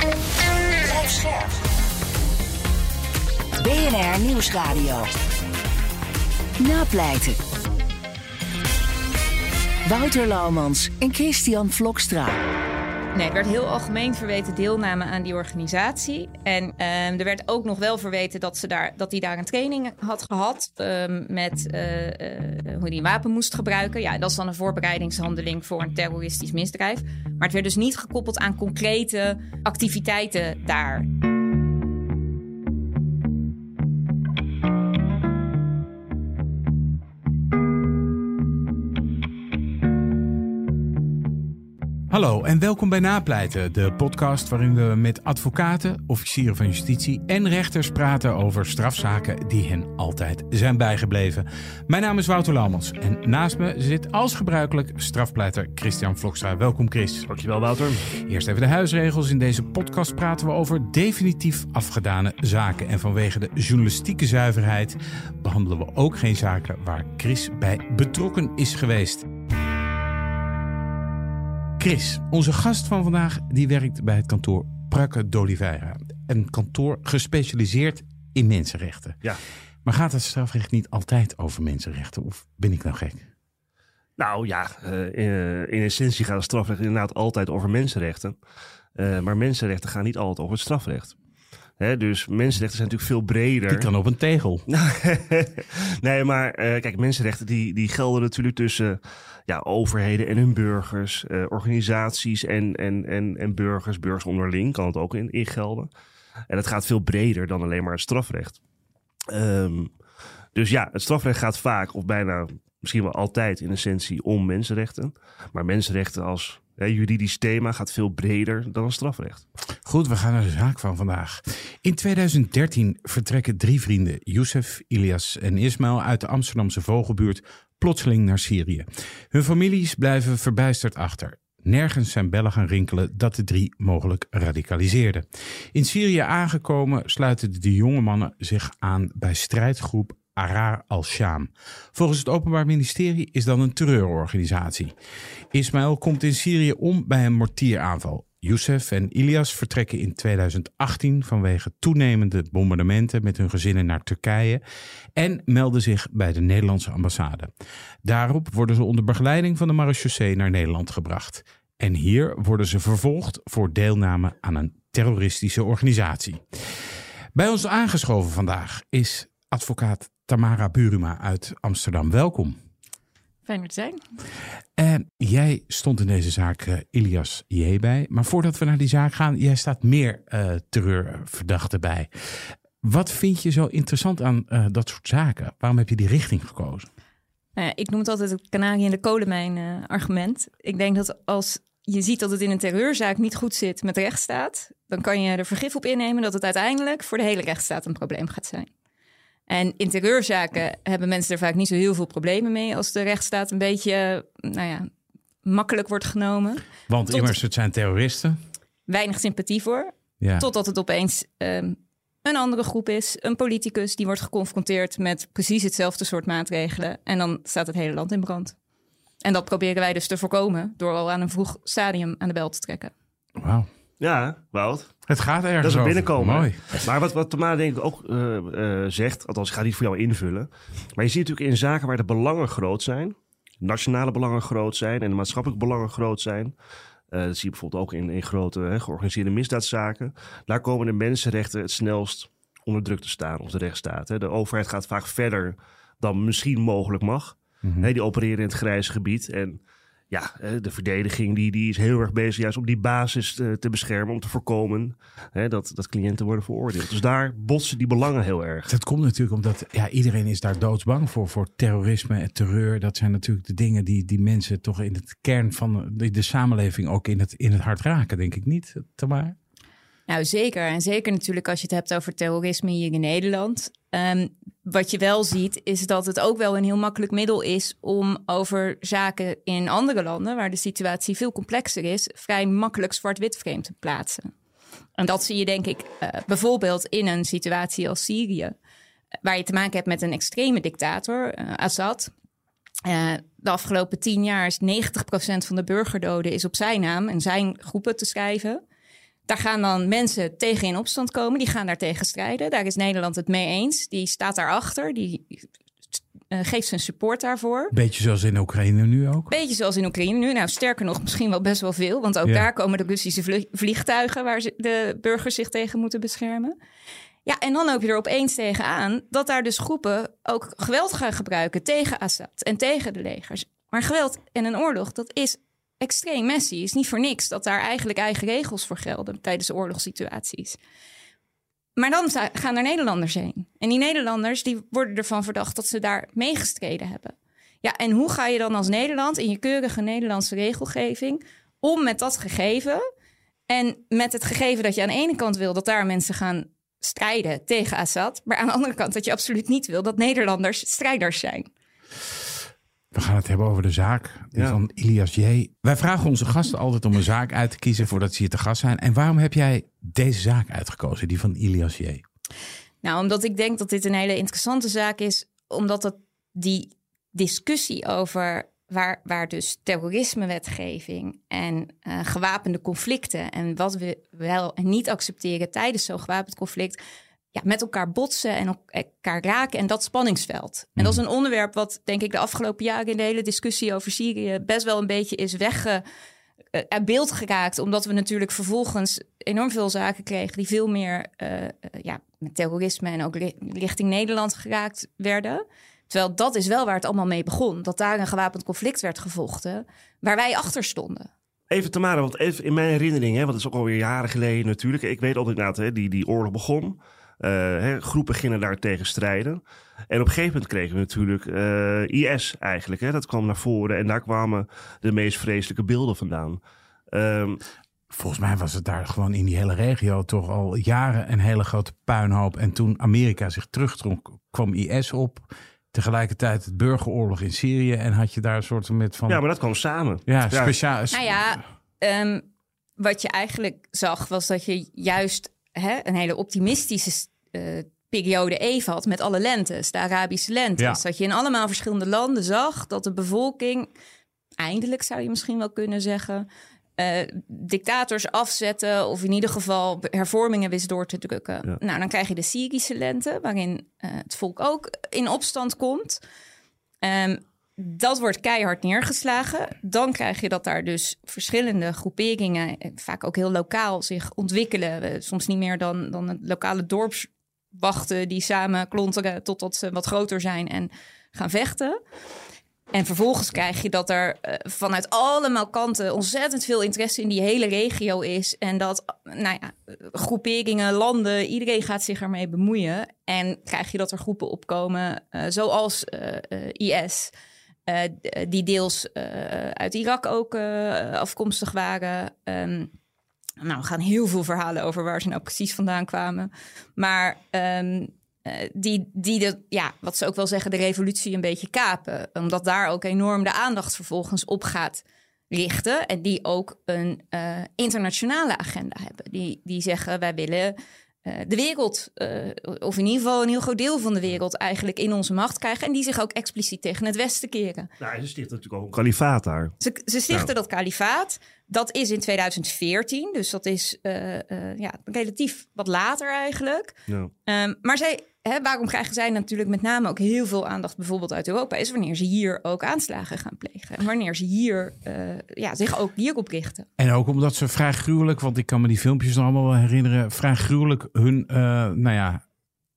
Blijf scherp. BNR Nieuwsradio. Napleiten. Wouter Laumans en Christian Vlokstra. Nee, er werd heel algemeen verweten deelname aan die organisatie. En ehm, er werd ook nog wel verweten dat, ze daar, dat hij daar een training had gehad. ehm, met eh, eh, hoe hij een wapen moest gebruiken. Ja, dat is dan een voorbereidingshandeling voor een terroristisch misdrijf. Maar het werd dus niet gekoppeld aan concrete activiteiten daar. Hallo en welkom bij Napleiten, de podcast waarin we met advocaten, officieren van justitie en rechters praten over strafzaken die hen altijd zijn bijgebleven. Mijn naam is Wouter Laumans en naast me zit als gebruikelijk strafpleiter Christian Vlokstra. Welkom Chris. Dankjewel, Wouter. Eerst even de huisregels. In deze podcast praten we over definitief afgedane zaken. En vanwege de journalistieke zuiverheid behandelen we ook geen zaken waar Chris bij betrokken is geweest. Chris, onze gast van vandaag, die werkt bij het kantoor Prakke d'Oliveira. Een kantoor gespecialiseerd in mensenrechten. Ja. Maar gaat het strafrecht niet altijd over mensenrechten? Of ben ik nou gek? Nou ja, eh, in, in essentie gaat het strafrecht inderdaad altijd over mensenrechten. Eh, maar mensenrechten gaan niet altijd over het strafrecht. Dus mensenrechten zijn natuurlijk veel breder. Die kan op een tegel. nee, maar eh, kijk, mensenrechten die, die gelden natuurlijk tussen ja, overheden en hun burgers, eh, organisaties en, en, en, en burgers, burgers onderling kan het ook in, in gelden. En het gaat veel breder dan alleen maar het strafrecht. Ehm, dus ja, het strafrecht gaat vaak, of bijna misschien wel altijd in essentie, om mensenrechten. Maar mensenrechten als juridisch thema gaat veel breder dan het strafrecht. Goed, we gaan naar de zaak van vandaag. In 2013 vertrekken drie vrienden, Youssef, Ilias en Ismail, uit de Amsterdamse vogelbuurt plotseling naar Syrië. Hun families blijven verbijsterd achter. Nergens zijn bellen gaan rinkelen dat de drie mogelijk radicaliseerden. In Syrië aangekomen sluiten de jonge mannen zich aan bij strijdgroep Arar al-Sham. Volgens het Openbaar Ministerie is dat een terreurorganisatie. Ismail komt in Syrië om bij een mortieraanval. Youssef en Ilias vertrekken in 2018 vanwege toenemende bombardementen met hun gezinnen naar Turkije en melden zich bij de Nederlandse ambassade. Daarop worden ze onder begeleiding van de marechaussee naar Nederland gebracht. En hier worden ze vervolgd voor deelname aan een terroristische organisatie. Bij ons aangeschoven vandaag is advocaat Tamara Buruma uit Amsterdam. Welkom. Fijn te zijn. En jij stond in deze zaak eh, Ilias J. bij. Maar voordat we naar die zaak gaan, jij staat meer eh, terreurverdachten bij. Wat vind je zo interessant aan eh, dat soort zaken? Waarom heb je die richting gekozen? Nou ja, ik noem het altijd het kanarie in de kolenmijn eh, argument. Ik denk dat als je ziet dat het in een terreurzaak niet goed zit met de rechtsstaat, dan kan je er vergif op innemen dat het uiteindelijk voor de hele rechtsstaat een probleem gaat zijn. En in terreurzaken hebben mensen er vaak niet zo heel veel problemen mee als de rechtsstaat een beetje, nou ja, makkelijk wordt genomen. Want Tot- immers, het zijn terroristen. Weinig sympathie voor, Ja. totdat het opeens ehm, een andere groep is, een politicus die wordt geconfronteerd met precies hetzelfde soort maatregelen. En dan staat het hele land in brand. En dat proberen wij dus te voorkomen door al aan een vroeg stadium aan de bel te trekken. Wauw. Ja, Wout. Het gaat ergens Dat is binnenkomen. Mooi. Maar wat, wat Tamara denk ik ook eh, eh, zegt, althans ik ga niet voor jou invullen. Maar je ziet natuurlijk in zaken waar de belangen groot zijn, nationale belangen groot zijn en de maatschappelijke belangen groot zijn. eh, dat zie je bijvoorbeeld ook in, in grote hè, georganiseerde misdaadzaken. Daar komen de mensenrechten het snelst onder druk te staan, onze rechtsstaat. Hè. De overheid gaat vaak verder dan misschien mogelijk mag. Mhm. Hè, die opereren in het grijze gebied. En ja, hè, de verdediging die, die is heel erg bezig juist om die basis te, te beschermen. Om te voorkomen hè, dat, dat cliënten worden veroordeeld. Dus daar botsen die belangen heel erg. Dat komt natuurlijk omdat ja, iedereen is daar doodsbang voor. Voor terrorisme en terreur. Dat zijn natuurlijk de dingen die, die mensen toch in het kern van de, de samenleving ook in het, in het hart raken, denk ik niet, Tamar? Nou, zeker. En zeker natuurlijk als je het hebt over terrorisme hier in Nederland. Ehm, wat je wel ziet, is dat het ook wel een heel makkelijk middel is om over zaken in andere landen, waar de situatie veel complexer is, vrij makkelijk zwart-wit frame te plaatsen. En dat zie je denk ik eh, bijvoorbeeld in een situatie als Syrië, waar je te maken hebt met een extreme dictator, uh, Assad. De afgelopen tien jaar is 90% van de burgerdoden is op zijn naam en zijn groepen te schrijven. Daar gaan dan mensen tegen in opstand komen, die gaan daar tegen strijden. Daar is Nederland het mee eens. Die staat daarachter, die uh, geeft zijn support daarvoor. Beetje zoals in Oekraïne nu ook? Beetje zoals in Oekraïne nu. Nou, sterker nog, misschien wel best wel veel. Want ook ja. daar komen de Russische vliegtuigen waar de burgers zich tegen moeten beschermen. Ja, en dan loop je er opeens tegenaan dat daar dus groepen ook geweld gaan gebruiken tegen Assad en tegen de legers. Maar geweld en een oorlog, dat is extreem messy. is niet voor niks dat daar eigenlijk eigen regels voor gelden tijdens oorlogssituaties. Maar dan gaan er Nederlanders heen. En die Nederlanders die worden ervan verdacht dat ze daar meegestreden hebben. Ja, en hoe ga je dan als Nederland in je keurige Nederlandse regelgeving om met dat gegeven? En met het gegeven dat je aan de ene kant wil dat daar mensen gaan strijden tegen Assad, maar aan de andere kant dat je absoluut niet wil dat Nederlanders strijders zijn. We gaan het hebben over de zaak ja. van Ilias J. Wij vragen onze gasten altijd om een zaak uit te kiezen voordat ze hier te gast zijn. En waarom heb jij deze zaak uitgekozen, die van Ilias J? Nou, omdat ik denk dat dit een hele interessante zaak is, omdat het die discussie over waar, waar dus terrorismewetgeving en uh, gewapende conflicten en wat we wel en niet accepteren tijdens zo'n gewapend conflict ja, met elkaar botsen en elkaar raken en dat spanningsveld. En dat is een onderwerp wat denk ik de afgelopen jaren in de hele discussie over Syrië best wel een beetje is wegge uit beeld geraakt. Omdat we natuurlijk vervolgens enorm veel zaken kregen die veel meer uh, uh, ja, met terrorisme en ook richting Nederland geraakt werden. Terwijl dat is wel waar het allemaal mee begon. Dat daar een gewapend conflict werd gevochten, waar wij achter stonden. Even Tamara, want even in mijn herinnering, hè, want dat is ook alweer jaren geleden natuurlijk. Ik weet altijd inderdaad, hè, die, die oorlog begon. Uh, hè, groepen gingen daar tegen strijden. En op een gegeven moment kregen we natuurlijk uh, IS eigenlijk. Hè, dat kwam naar voren en daar kwamen de meest vreselijke beelden vandaan. Um, Volgens mij was het daar gewoon in die hele regio toch al jaren een hele grote puinhoop. En toen Amerika zich terugtrok, kwam IS op tegelijkertijd het burgeroorlog in Syrië. En had je daar een soort met van. Ja, maar dat kwam samen. Ja, speciaal. Nou ja, um, wat je eigenlijk zag was dat je juist hè, een hele optimistische uh, periode even had met alle lentes, de Arabische lentes. Ja. Dat je in allemaal verschillende landen zag dat de bevolking, eindelijk zou je misschien wel kunnen zeggen, uh, dictators afzetten of in ieder geval hervormingen wist door te drukken. Ja. Nou, dan krijg je de Syrische lente, waarin uh, het volk ook in opstand komt. Um, dat wordt keihard neergeslagen. Dan krijg je dat daar dus verschillende groeperingen, vaak ook heel lokaal, zich ontwikkelen. Soms niet meer dan, dan lokale dorpswachten die samen klonteren totdat ze wat groter zijn en gaan vechten. En vervolgens krijg je dat er uh, vanuit allemaal kanten ontzettend veel interesse in die hele regio is. En dat nou ja, groeperingen, landen, iedereen gaat zich ermee bemoeien. En krijg je dat er groepen opkomen, uh, zoals IS. Die deels uit Irak ook afkomstig waren. Um, nou, gaan heel veel verhalen over waar ze nou precies vandaan kwamen. Maar uh, die, die ja, wat ze ook wel zeggen, de revolutie een beetje kapen. Omdat daar ook enorm de aandacht vervolgens op gaat richten. En die ook een internationale agenda hebben. Die, die zeggen, wij willen de wereld, of in ieder geval een heel groot deel van de wereld, eigenlijk in onze macht krijgen. En die zich ook expliciet tegen het Westen keren. Nou, ze stichten natuurlijk ook een kalifaat daar. Ze, ze stichten nou. dat kalifaat. Dat is in 2014, dus dat is ja, relatief wat later eigenlijk. Ja. Um, maar zij Hè, waarom krijgen zij natuurlijk met name ook heel veel aandacht, bijvoorbeeld uit Europa, is wanneer ze hier ook aanslagen gaan plegen. En wanneer ze hier uh, ja, zich ook hierop richten. En ook omdat ze vrij gruwelijk, want ik kan me die filmpjes nog allemaal wel herinneren, vrij gruwelijk hun, uh, nou ja,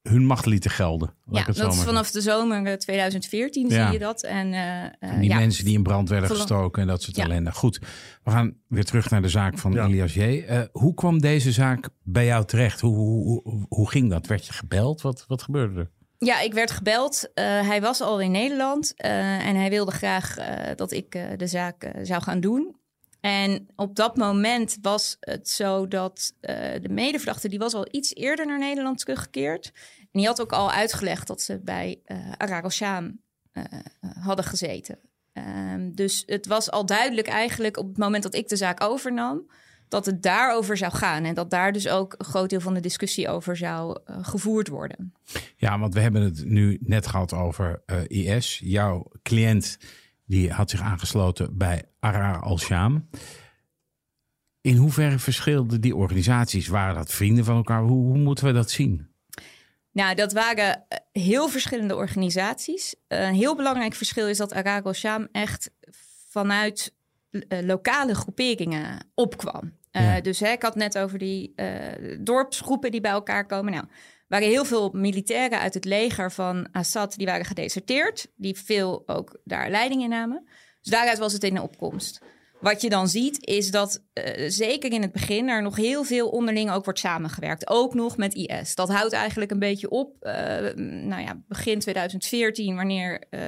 hun macht lieten gelden. Ja, dat is vanaf de zomer 2014 ja. zie je dat. En, uh, en die ja. mensen die in brand werden gestoken en dat soort ja. ellende. Goed, we gaan weer terug naar de zaak van ja. Elias J. Uh, hoe kwam deze zaak bij jou terecht? Hoe, hoe, hoe, hoe, ging dat? Werd je gebeld? Wat, wat gebeurde er? Ja, ik werd gebeld. Uh, hij was al in Nederland en hij wilde graag dat ik de zaak zou gaan doen. En op dat moment was het zo dat uh, de medeverdachte... die was al iets eerder naar Nederland teruggekeerd. En die had ook al uitgelegd dat ze bij uh, hadden gezeten. Um, dus het was al duidelijk eigenlijk op het moment dat ik de zaak overnam... dat het daarover zou gaan. En dat daar dus ook een groot deel van de discussie over zou gevoerd worden. Ja, want we hebben het nu net gehad over IS. Jouw cliënt die had zich aangesloten bij Arar al-Sham. In hoeverre verschilden die organisaties? Waren dat vrienden van elkaar? Hoe, hoe, moeten we dat zien? Nou, dat waren eh, heel verschillende organisaties. Een heel belangrijk verschil is dat Arar al-Sham echt vanuit uh, lokale groeperingen opkwam. Uh, Dus hè, ik had net over die dorpsgroepen die bij elkaar komen. Nou, waren heel veel militairen uit het leger van Assad die waren gedeserteerd, die veel ook daar leiding in namen. Dus daaruit was het in de opkomst. Wat je dan ziet is dat uh, zeker in het begin er nog heel veel onderling ook wordt samengewerkt. Ook nog met IS. Dat houdt eigenlijk een beetje op. Uh, nou ja, begin 2014, wanneer uh,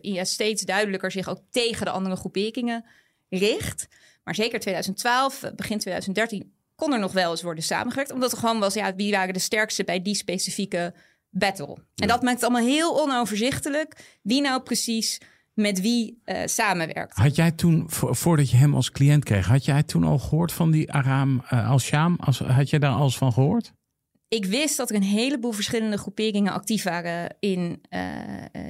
IS steeds duidelijker zich ook tegen de andere groeperingen richt. Maar zeker 2012, begin 2013 kon er nog wel eens worden samengewerkt. Omdat er gewoon was, ja, wie waren de sterkste bij die specifieke battle. En dat maakt het allemaal heel onoverzichtelijk. Wie nou precies met wie uh, samenwerkt. Had jij toen, voordat je hem als cliënt kreeg, had jij toen al gehoord van die Aram uh, al-Sham? Had jij daar alles van gehoord? Ik wist dat er een heleboel verschillende groeperingen actief waren in uh,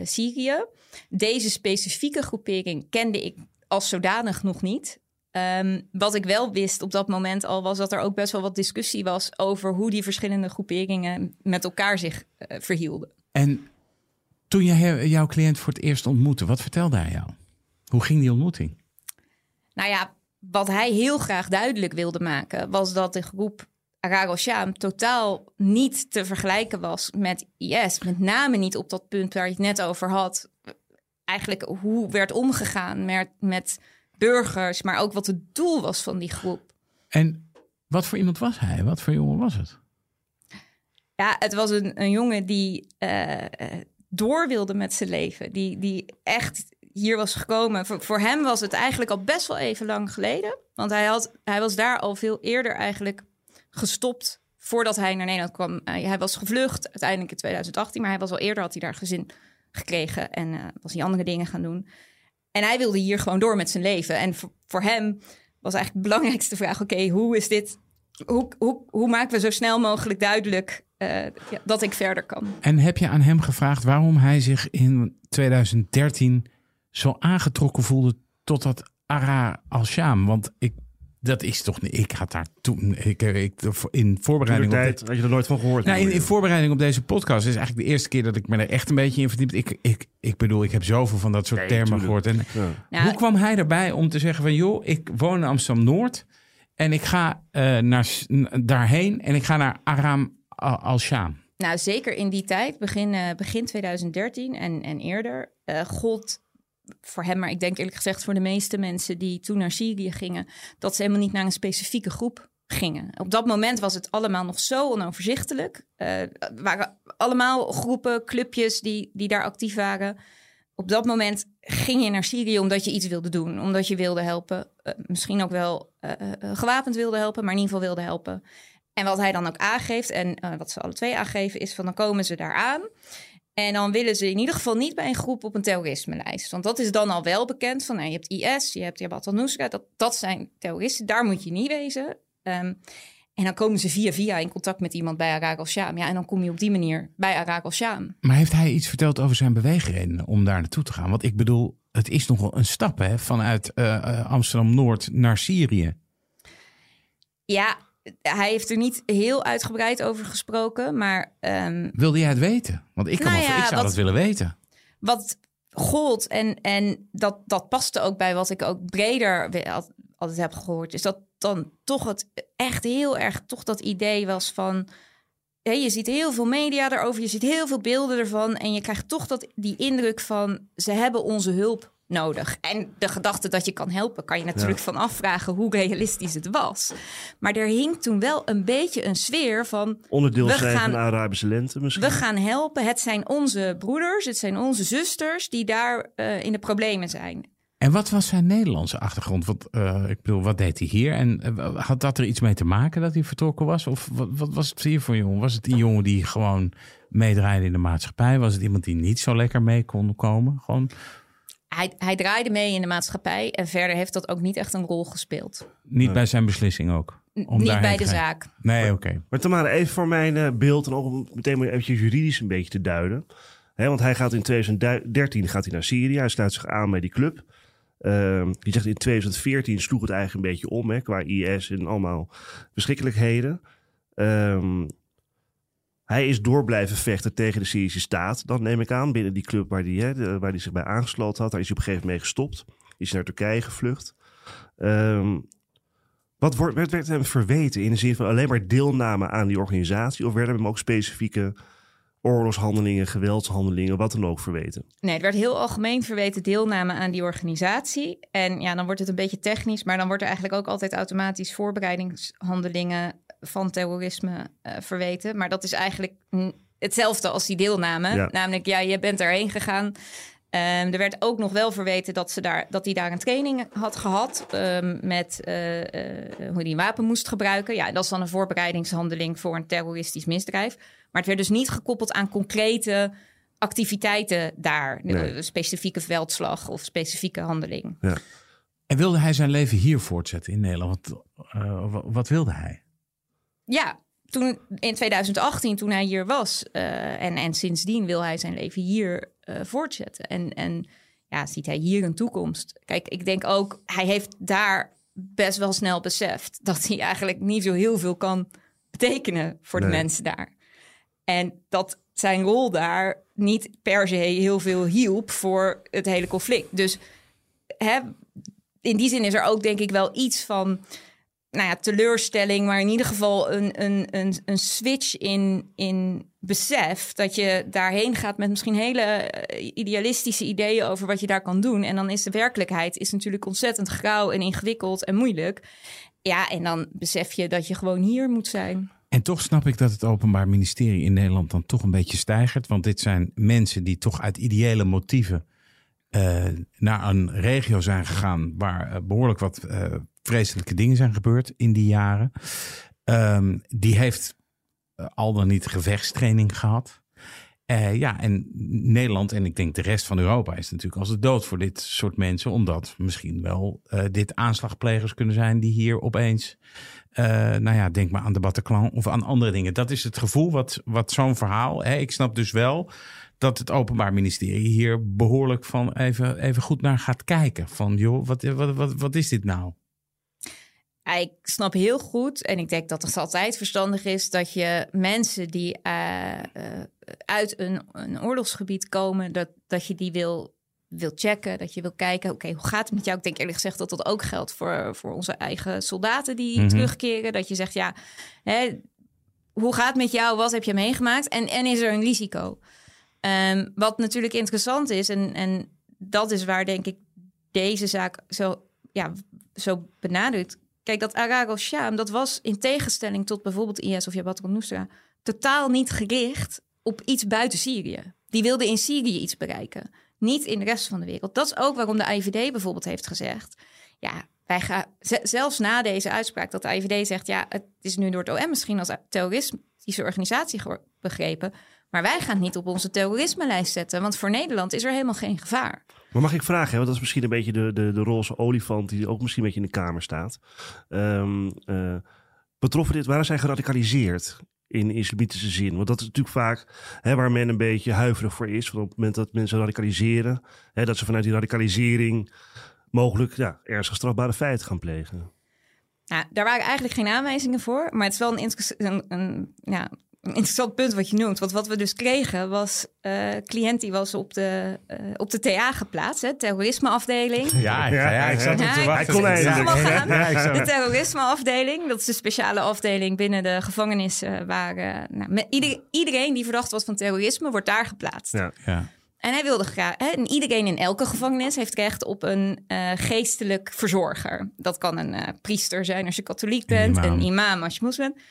Syrië. Deze specifieke groepering kende ik als zodanig nog niet. Um, wat ik wel wist op dat moment al was dat er ook best wel wat discussie was over hoe die verschillende groeperingen met elkaar zich uh, verhielden. En toen je jouw cliënt voor het eerst ontmoette, wat vertelde hij jou? Hoe ging die ontmoeting? Nou ja, wat hij heel graag duidelijk wilde maken was dat de groep Arar al-Sham totaal niet te vergelijken was met IS. Met name niet op dat punt waar je het net over had. Eigenlijk hoe werd omgegaan met, met burgers, maar ook wat het doel was van die groep. En wat voor iemand was hij? Wat voor jongen was het? Ja, het was een, een jongen die uh, door wilde met zijn leven. Die, die echt hier was gekomen. Voor, voor, hem was het eigenlijk al best wel even lang geleden. Want hij, had, hij was daar al veel eerder eigenlijk gestopt voordat hij naar Nederland kwam. Uh, hij was gevlucht uiteindelijk in 2018, maar hij was al eerder, had hij daar gezin gekregen en uh, was hij andere dingen gaan doen. En hij wilde hier gewoon door met zijn leven. En voor, hem was eigenlijk de belangrijkste vraag: oké, hoe is dit? Hoe, hoe, hoe maken we zo snel mogelijk duidelijk uh, ja, dat ik verder kan? En heb je aan hem gevraagd waarom hij zich in 2013 zo aangetrokken voelde tot dat Ara al-Sham? Want ik dat is toch niet. Ik had daar toen. Ik, ik, in voorbereiding. Op dit, had je er nooit van gehoord? Nou, in, in, voorbereiding op deze podcast is eigenlijk de eerste keer dat ik me er echt een beetje in verdiept. Ik, ik, ik bedoel, ik heb zoveel van dat soort nee, termen gehoord. En ja. nou, hoe kwam hij erbij om te zeggen: van joh, ik woon in Amsterdam Noord en ik ga uh, naar, daarheen en ik ga naar Aram al-Sham? Nou, zeker in die tijd, begin, uh, begin 2013 en, en eerder, uh, gold voor hem, maar ik denk eerlijk gezegd voor de meeste mensen die toen naar Syrië gingen, dat ze helemaal niet naar een specifieke groep gingen. Op dat moment was het allemaal nog zo onoverzichtelijk. Uh, waren allemaal groepen, clubjes die, die daar actief waren. Op dat moment ging je naar Syrië omdat je iets wilde doen, omdat je wilde helpen. Uh, misschien ook wel uh, gewapend wilde helpen, maar in ieder geval wilde helpen. En wat hij dan ook aangeeft, en wat ze alle twee aangeven, is van dan komen ze daar aan. En dan willen ze in ieder geval niet bij een groep op een terrorisme-lijst. Want dat is dan al wel bekend van, nou, je hebt IS, je hebt Jabhat al-Nusra, dat, dat zijn terroristen, daar moet je niet wezen. Um, en dan komen ze via via in contact met iemand bij Arak al-Sham. Ja, en dan kom je op die manier bij Arak al-Sham. Maar heeft hij iets verteld over zijn beweegredenen om daar naartoe te gaan? Want ik bedoel, het is nogal een stap hè, vanuit uh, Amsterdam-Noord naar Syrië. Ja, hij heeft er niet heel uitgebreid over gesproken, maar... Um, Wilde jij het weten? Want ik, kan nou ja, ik zou wat, dat willen weten. Wat gold, en, en dat, dat paste ook bij wat ik ook breder altijd heb gehoord... is dat dan toch het echt heel erg toch dat idee was van... Ja, je ziet heel veel media erover, je ziet heel veel beelden ervan... en je krijgt toch dat, die indruk van ze hebben onze hulp nodig. En de gedachte dat je kan helpen, kan je natuurlijk ja. van afvragen hoe realistisch het was. Maar er hing toen wel een beetje een sfeer van. Onderdeel zijn gaan, van de Arabische lente misschien. We gaan helpen. Het zijn onze broeders, het zijn onze zusters die daar uh, in de problemen zijn. En wat was zijn Nederlandse achtergrond? Wat, eh, ik bedoel, wat deed hij hier? En eh, had dat er iets mee te maken dat hij vertrokken was? Of wat, wat was het hier voor jongen? Was het een jongen die gewoon meedraaide in de maatschappij? Was het iemand die niet zo lekker mee kon komen? Gewoon Hij, hij draaide mee in de maatschappij en verder heeft dat ook niet echt een rol gespeeld. niet bij zijn beslissing ook? Om niet bij de gaan? zaak. Nee, oké. Maar Tamara, even voor mijn eh, beeld en ook om meteen maar eventjes juridisch een beetje te duiden. Hè, want hij gaat in 2013 gaat hij naar Syrië. Hij sluit zich aan bij die club. Ehm je zegt in 2014 sloeg het eigenlijk een beetje om hè, qua IS en allemaal verschrikkelijkheden. Ehm, hij is door blijven vechten tegen de Syrische staat. Dan neem ik aan, binnen die club waar hij, hè, zich bij aangesloten had. Daar is hij op een gegeven moment mee gestopt. Is naar Turkije gevlucht. Ehm, wat wordt, werd, werd hem verweten in de zin van alleen maar deelname aan die organisatie? Of werden hem ook specifieke oorlogshandelingen, geweldshandelingen, wat dan ook verweten? Nee, het werd heel algemeen verweten deelname aan die organisatie. En ja, dan wordt het een beetje technisch, maar dan wordt er eigenlijk ook altijd automatisch voorbereidingshandelingen van terrorisme eh, verweten. Maar dat is eigenlijk hetzelfde als die deelname. Ja. Namelijk, ja, je bent erheen gegaan. Ehm, er werd ook nog wel verweten dat, ze daar, dat hij daar een training had gehad ehm, met eh, eh, hoe hij een wapen moest gebruiken. Ja, dat is dan een voorbereidingshandeling voor een terroristisch misdrijf. Maar het werd dus niet gekoppeld aan concrete activiteiten daar. Nee. Een specifieke veldslag of specifieke handeling. En wilde hij zijn leven hier voortzetten in Nederland? Wat, eh, wa- wat wilde hij? Ja, toen in 2018, toen hij hier was. eh, en, en sindsdien wil hij zijn leven hier eh, voortzetten. En, en ja, ziet hij hier een toekomst. Kijk, ik denk ook, hij heeft daar best wel snel beseft dat hij eigenlijk niet zo heel veel kan betekenen voor de mensen daar. En dat zijn rol daar niet per se heel veel hielp voor het hele conflict. Dus hè, in die zin is er ook denk ik wel iets van nou ja, teleurstelling, maar in ieder geval een, een, een, een switch in, in besef dat je daarheen gaat met misschien hele eh, idealistische ideeën over wat je daar kan doen. En dan is de werkelijkheid is natuurlijk ontzettend grauw en ingewikkeld en moeilijk. Ja, en dan besef je dat je gewoon hier moet zijn. En toch snap ik dat het Openbaar Ministerie in Nederland dan toch een beetje stijgert. Want dit zijn mensen die toch uit ideële motieven eh, naar een regio zijn gegaan waar eh, behoorlijk wat vreselijke dingen zijn gebeurd in die jaren. Ehm, die heeft eh, al dan niet gevechtstraining gehad. Eh, ja, en Nederland en ik denk de rest van Europa is natuurlijk als de dood voor dit soort mensen. Omdat misschien wel eh, dit aanslagplegers kunnen zijn die hier opeens eh, nou ja, denk maar aan de Bataclan of aan andere dingen. Dat is het gevoel wat, wat zo'n verhaal. Hè, ik snap dus wel dat het Openbaar Ministerie hier behoorlijk van even, even goed naar gaat kijken. Van joh, wat, wat, wat, wat is dit nou? Ik snap heel goed, en ik denk dat het altijd verstandig is, dat je mensen die eh, eh, uit een, een oorlogsgebied komen, dat, dat je die wil, wil checken, dat je wil kijken, oké, hoe gaat het met jou? Ik denk eerlijk gezegd dat dat ook geldt voor, voor onze eigen soldaten die Mhm. terugkeren. Dat je zegt, ja, hè, hoe gaat het met jou? Wat heb je meegemaakt? En, en is er een risico? Ehm, wat natuurlijk interessant is, en, en dat is waar denk ik deze zaak zo, ja, zo benadrukt. Kijk, dat Arar al-Sham, dat was in tegenstelling tot bijvoorbeeld IS of Jabhat al-Nusra... totaal niet gericht op iets buiten Syrië. Die wilden in Syrië iets bereiken, niet in de rest van de wereld. Dat is ook waarom de IVD bijvoorbeeld heeft gezegd... ja, wij gaan, zelfs na deze uitspraak dat de IVD zegt... ja, het is nu door het OM misschien als terroristische organisatie begrepen... maar wij gaan het niet op onze terrorisme-lijst zetten... want voor Nederland is er helemaal geen gevaar. Maar mag ik vragen, hè, want dat is misschien een beetje de, de, de roze olifant die ook misschien een beetje in de kamer staat. Ehm eh, betroffen dit, waren zij geradicaliseerd in islamitische zin? Want dat is natuurlijk vaak hè, waar men een beetje huiverig voor is. Van op het moment dat mensen radicaliseren, hè, dat ze vanuit die radicalisering mogelijk ja, ernstig strafbare feiten gaan plegen. Nou, daar waren eigenlijk geen aanwijzingen voor. Maar het is wel een, een, een, ja, een interessant punt wat je noemt. Want wat we dus kregen was... eh cliënt die was op de, eh, op de TA geplaatst. Hè, terrorismeafdeling. Ja, ja, ja, ik zat Ja, ik- Hij kon. Ja, De terrorismeafdeling, dat is de speciale afdeling binnen de gevangenissen... waar eh, nou, met ieder- iedereen die verdacht was van terrorisme, wordt daar geplaatst. Ja. Ja. En hij wilde graag. Hè, en iedereen in elke gevangenis heeft recht op een eh, geestelijk verzorger. Dat kan een eh, priester zijn als je katholiek Een bent, imam. een imam als je moslim bent.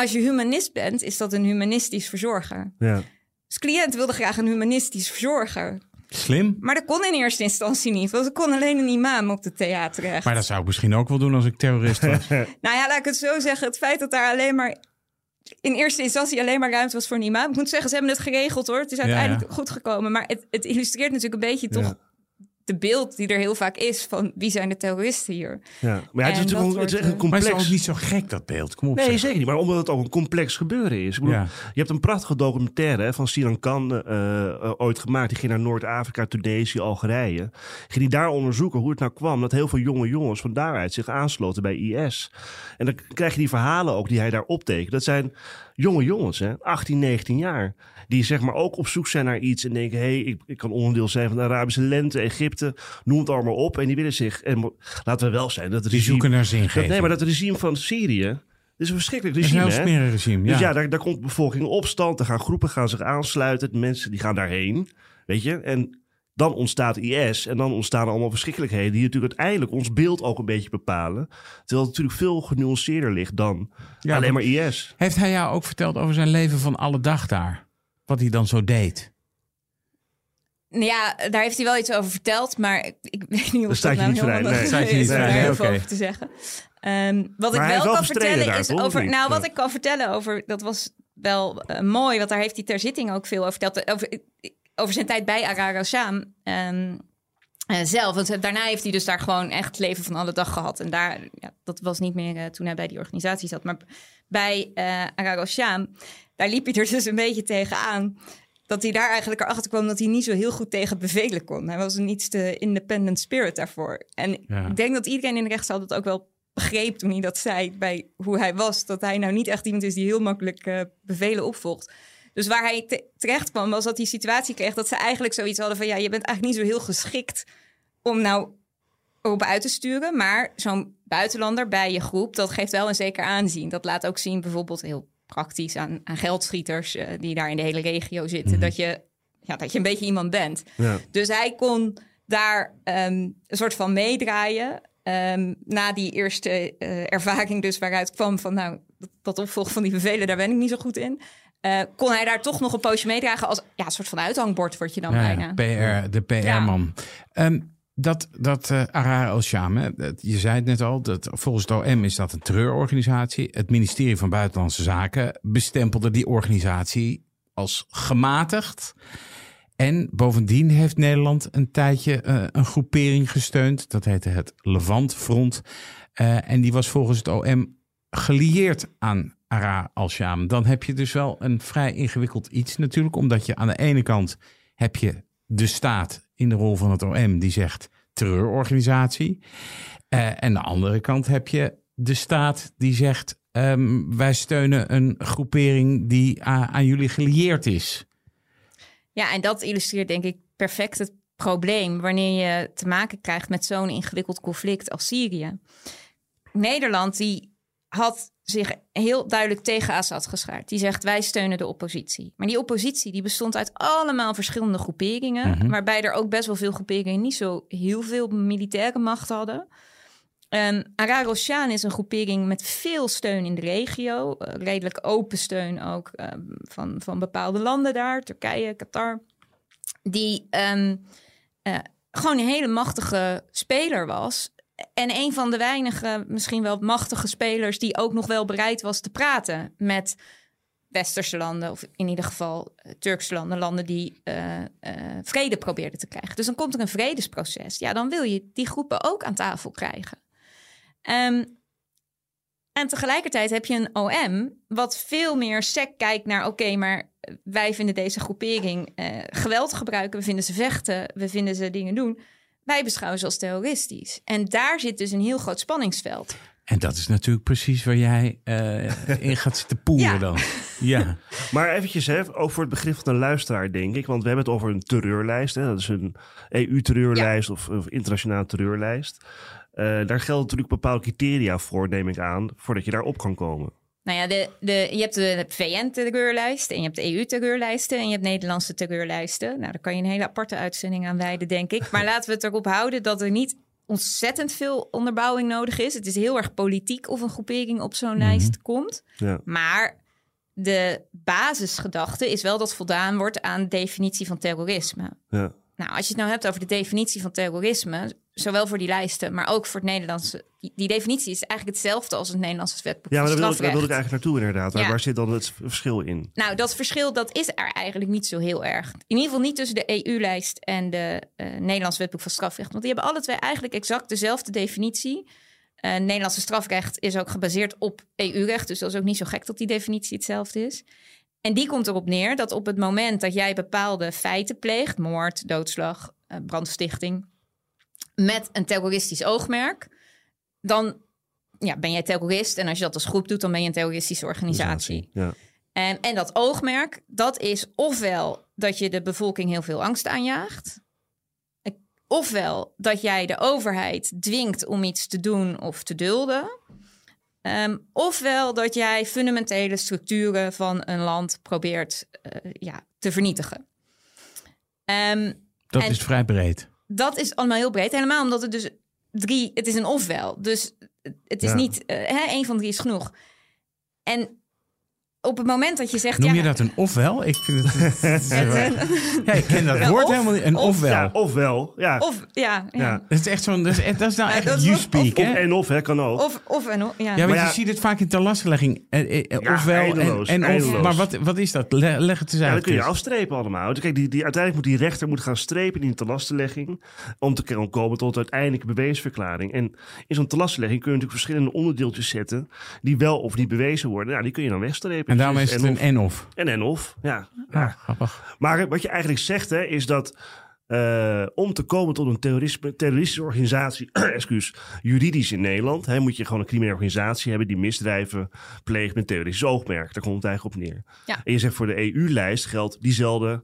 Als je humanist bent, is dat een humanistisch verzorger. Ja. Dus cliënt wilde graag een humanistisch verzorger. Slim. Maar dat kon in eerste instantie niet, want er kon alleen een imam op de theaterrecht. Maar dat zou ik misschien ook wel doen als ik terrorist was. Nou ja, laat ik het zo zeggen. Het feit dat daar alleen maar in eerste instantie alleen maar ruimte was voor een imam. Ik moet zeggen, ze hebben het geregeld hoor. Het is uiteindelijk ja. goed gekomen. Maar het, het illustreert natuurlijk een beetje toch de beeld die er heel vaak is van wie zijn de terroristen hier. Ja. Maar ja, het is natuurlijk een, het is echt wordt, een Maar het is complex... ook niet zo gek, dat beeld. Kom op. Nee, zeg. zeker niet. Maar omdat het ook een complex gebeuren is. Ik bedoel, Ja. Je hebt een prachtige documentaire hè, van Sinan Khan eh, eh, ooit gemaakt. Die ging naar Noord-Afrika, Tunesië, Algerije. Ging die daar onderzoeken hoe het nou kwam dat heel veel jonge jongens van daaruit zich aansloten bij IS. En dan krijg je die verhalen ook die hij daar optekent. Dat zijn jonge jongens, hè, 18, 19 jaar. Die zeg maar ook op zoek zijn naar iets en denken: hé, hey, ik, ik kan onderdeel zijn van de Arabische lente, Egypte, noem het allemaal op. En die willen zich, en laten we wel zijn, dat Die regime, zoeken naar dat, zingeving. nee, maar dat regime van Syrië, is een verschrikkelijk is een regime. heel regime. Ja. Dus ja, daar, daar komt bevolking in opstand. Er gaan groepen gaan zich aansluiten. Mensen die gaan daarheen. Weet je? En dan ontstaat IS. En dan ontstaan allemaal verschrikkelijkheden. Die natuurlijk uiteindelijk ons beeld ook een beetje bepalen. Terwijl het natuurlijk veel genuanceerder ligt dan Ja, alleen maar IS. Heeft hij jou ook verteld over zijn leven van alle dag daar? Wat hij dan zo deed? Nou Ja, daar heeft hij wel iets over verteld, maar ik, ik weet niet of staat dat je nou niet vrij, nee. Staat je niet vrij, nee, heel over te zeggen. Ehm, wat Maar ik wel wel kan vertellen daar, is over. Nou, wat Ja. ik kan vertellen over. Dat was wel eh, mooi, want daar heeft hij ter zitting ook veel over verteld. Over, over zijn tijd bij Arar Sham. ehm, eh, zelf. Want daarna heeft hij dus daar gewoon echt leven van alle dag gehad. En daar, ja, dat was niet meer eh, toen hij bij die organisatie zat. Maar bij eh Arar Sham, daar liep hij er dus een beetje tegenaan. Dat hij daar eigenlijk erachter kwam dat hij niet zo heel goed tegen bevelen kon. Hij was een iets te independent spirit daarvoor. En Ja. ik denk dat iedereen in de rechtszaal dat ook wel begreep toen hij dat zei bij hoe hij was. Dat hij nou niet echt iemand is die heel makkelijk eh, bevelen opvolgt. Dus waar hij te- terecht kwam was dat hij situatie kreeg dat ze eigenlijk zoiets hadden van ja, je bent eigenlijk niet zo heel geschikt om nou op uit te sturen. Maar zo'n buitenlander bij je groep, dat geeft wel een zeker aanzien. Dat laat ook zien bijvoorbeeld heel praktisch aan, aan geldschieters eh, die daar in de hele regio zitten. dat, je, ja, dat je een beetje iemand bent. Ja. Dus hij kon daar ehm, een soort van meedraaien. ehm, na die eerste eh, ervaring dus waaruit kwam van... nou, dat, opvolgen van die bevelen, daar ben ik niet zo goed in. Eh, kon hij daar toch nog een poosje meedragen als ja, een soort van uithangbord word je dan Ja, bijna. PR, de PR-man. Ehm, dat dat eh Arar al-Sham, je zei het net al, dat volgens het OM is dat een terreurorganisatie. Het ministerie van Buitenlandse Zaken bestempelde die organisatie als gematigd. En bovendien heeft Nederland een tijdje eh, een groepering gesteund. Dat heette het Levant Front. Eh, en die was volgens het OM gelieerd aan Arar al-Sham. Dan heb je dus wel een vrij ingewikkeld iets natuurlijk. Omdat je aan de ene kant heb je de staat in de rol van het OM die zegt terreurorganisatie. Eh, en de andere kant heb je de staat die zegt ehm, wij steunen een groepering die aan jullie gelieerd is. Ja, en dat illustreert denk ik perfect het probleem wanneer je te maken krijgt met zo'n ingewikkeld conflict als Syrië. Nederland die had zich heel duidelijk tegen Assad geschaard. Die zegt wij steunen de oppositie. Maar die oppositie die bestond uit allemaal verschillende groeperingen, waarbij er ook best wel veel groeperingen niet zo heel veel militaire macht hadden. Um, is een groepering met veel steun in de regio. eh, redelijk open steun ook ehm, van, van bepaalde landen daar. Turkije, Qatar. Die ehm, eh, gewoon een hele machtige speler was. En een van de weinige, misschien wel machtige spelers... die ook nog wel bereid was te praten met westerse landen... of in ieder geval eh, Turkse landen, landen die eh, eh, vrede probeerden te krijgen. Dus dan komt er een vredesproces. Ja, dan wil je die groepen ook aan tafel krijgen. Ehm, en tegelijkertijd heb je een OM wat veel meer sec kijkt naar... oké, maar wij vinden deze groepering geweld gebruiken. We vinden ze vechten, we vinden ze dingen doen. Wij beschouwen ze als terroristisch. En daar zit dus een heel groot spanningsveld. En dat is natuurlijk precies waar jij eh, in gaat zitten poeren Ja. dan. Ja. Maar eventjes, hè, ook voor het begrip van de luisteraar, denk ik. Want we hebben het over een terreurlijst. Hè, dat is een EU-terreurlijst of, of internationale terreurlijst. Eh, daar gelden natuurlijk bepaalde criteria voor, neem ik aan, voordat je daarop kan komen. Nou ja, de, de, je hebt de VN-terreurlijst en je hebt de EU-terreurlijsten en je hebt Nederlandse terreurlijsten. Nou, daar kan je een hele aparte uitzending aan wijden, denk ik. Maar laten we het erop houden dat er niet ontzettend veel onderbouwing nodig is. Het is heel erg politiek of een groepering op zo'n lijst komt. Ja. Maar de basisgedachte is wel dat voldaan wordt aan de definitie van terrorisme. Ja. Nou, als je het nou hebt over de definitie van terrorisme, zowel voor die lijsten, maar ook voor het Nederlandse. Die, definitie is eigenlijk hetzelfde als het Nederlandse wetboek Ja, maar van daar wil, ik, daar wil ik eigenlijk naartoe inderdaad. Ja. waar zit dan het verschil in? Nou, dat verschil dat is er eigenlijk niet zo heel erg. In ieder geval niet tussen de EU-lijst en de eh Nederlandse wetboek van strafrecht. Want die hebben alle twee eigenlijk exact dezelfde definitie. Eh Nederlandse strafrecht is ook gebaseerd op EU-recht. Dus dat is ook niet zo gek dat die definitie hetzelfde is. En die komt erop neer dat op het moment dat jij bepaalde feiten pleegt, moord, doodslag, eh, brandstichting, met een terroristisch oogmerk, dan ja, ben jij terrorist. En als je dat als groep doet, dan ben je een terroristische organisatie. Ja. En, en dat oogmerk, dat is ofwel dat je de bevolking heel veel angst aanjaagt. Ofwel dat jij de overheid dwingt om iets te doen of te dulden. Ehm, ofwel dat jij fundamentele structuren van een land probeert eh, ja, te vernietigen. Ehm, Dat En- is vrij breed. Dat is allemaal heel breed. Helemaal omdat het dus drie... Het is een ofwel. Dus het is Ja. niet... eh hè, één van drie is genoeg. En op het moment dat je zegt... Noem ja, je dat een ofwel? Ik vind het... eh, ja, ik ken dat Ja, woord of- helemaal niet. Een of- ofwel. Ja, ofwel. Ja. Of, ja, ja. Ja. Dat is echt zo'n... Dat is, dat is nou Ja, echt dat you of- speak, Of hè? en of, hè, kan ook. Of, of en of, ja. Ja, want Maar je ja- ziet het vaak in de lastlegging. Eh, eh, Ja, ofwel eindeloos, en, en of. eindeloos. Maar wat, wat is dat? Le- leg het eens Ja, uit. dan kun je afstrepen allemaal. Kijk, die, die, uiteindelijk moet die rechter moet gaan strepen in die telastenlegging. Om te kunnen komen tot uiteindelijke bewijsverklaring. En in zo'n telastenlegging kun je natuurlijk verschillende onderdeeltjes zetten. Die wel of niet bewezen worden. Ja, die kun je dan wegstrepen. En daarom is het en een of. en of. En en of, ja. Ah, grappig. Maar wat je eigenlijk zegt, hè, is dat eh, om te komen tot een terrorisme, terroristische organisatie, excuus, juridisch in Nederland, hè, moet je gewoon een criminele organisatie hebben die misdrijven pleegt met terroristisch oogmerk. Daar komt het eigenlijk op neer. Ja. En je zegt voor de EU-lijst geldt diezelfde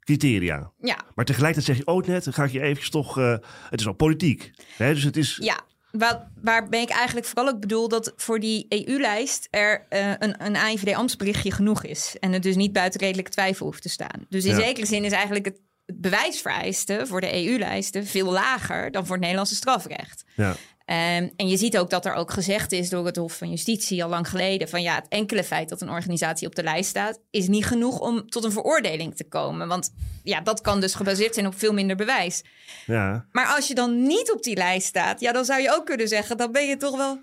criteria. Ja, Maar tegelijkertijd zeg je ook net, dan ga ik je eventjes toch, eh, het is al politiek. Hè, dus het is, ja. Waar, waar ben ik eigenlijk vooral ook bedoel dat voor die EU-lijst er eh, een, een AIVD-ambtsberichtje genoeg is. En het dus niet buiten redelijke twijfel hoeft te staan. Dus in Ja. zekere zin is eigenlijk het, het bewijsvereiste voor de EU-lijsten veel lager dan voor het Nederlandse strafrecht. ja. Ehm, en je ziet ook dat er ook gezegd is door het Hof van Justitie al lang geleden: van ja, het enkele feit dat een organisatie op de lijst staat, is niet genoeg om tot een veroordeling te komen. Want ja, dat kan dus gebaseerd zijn op veel minder bewijs. ja. Maar als je dan niet op die lijst staat, ja, dan zou je ook kunnen zeggen: dan ben je toch wel.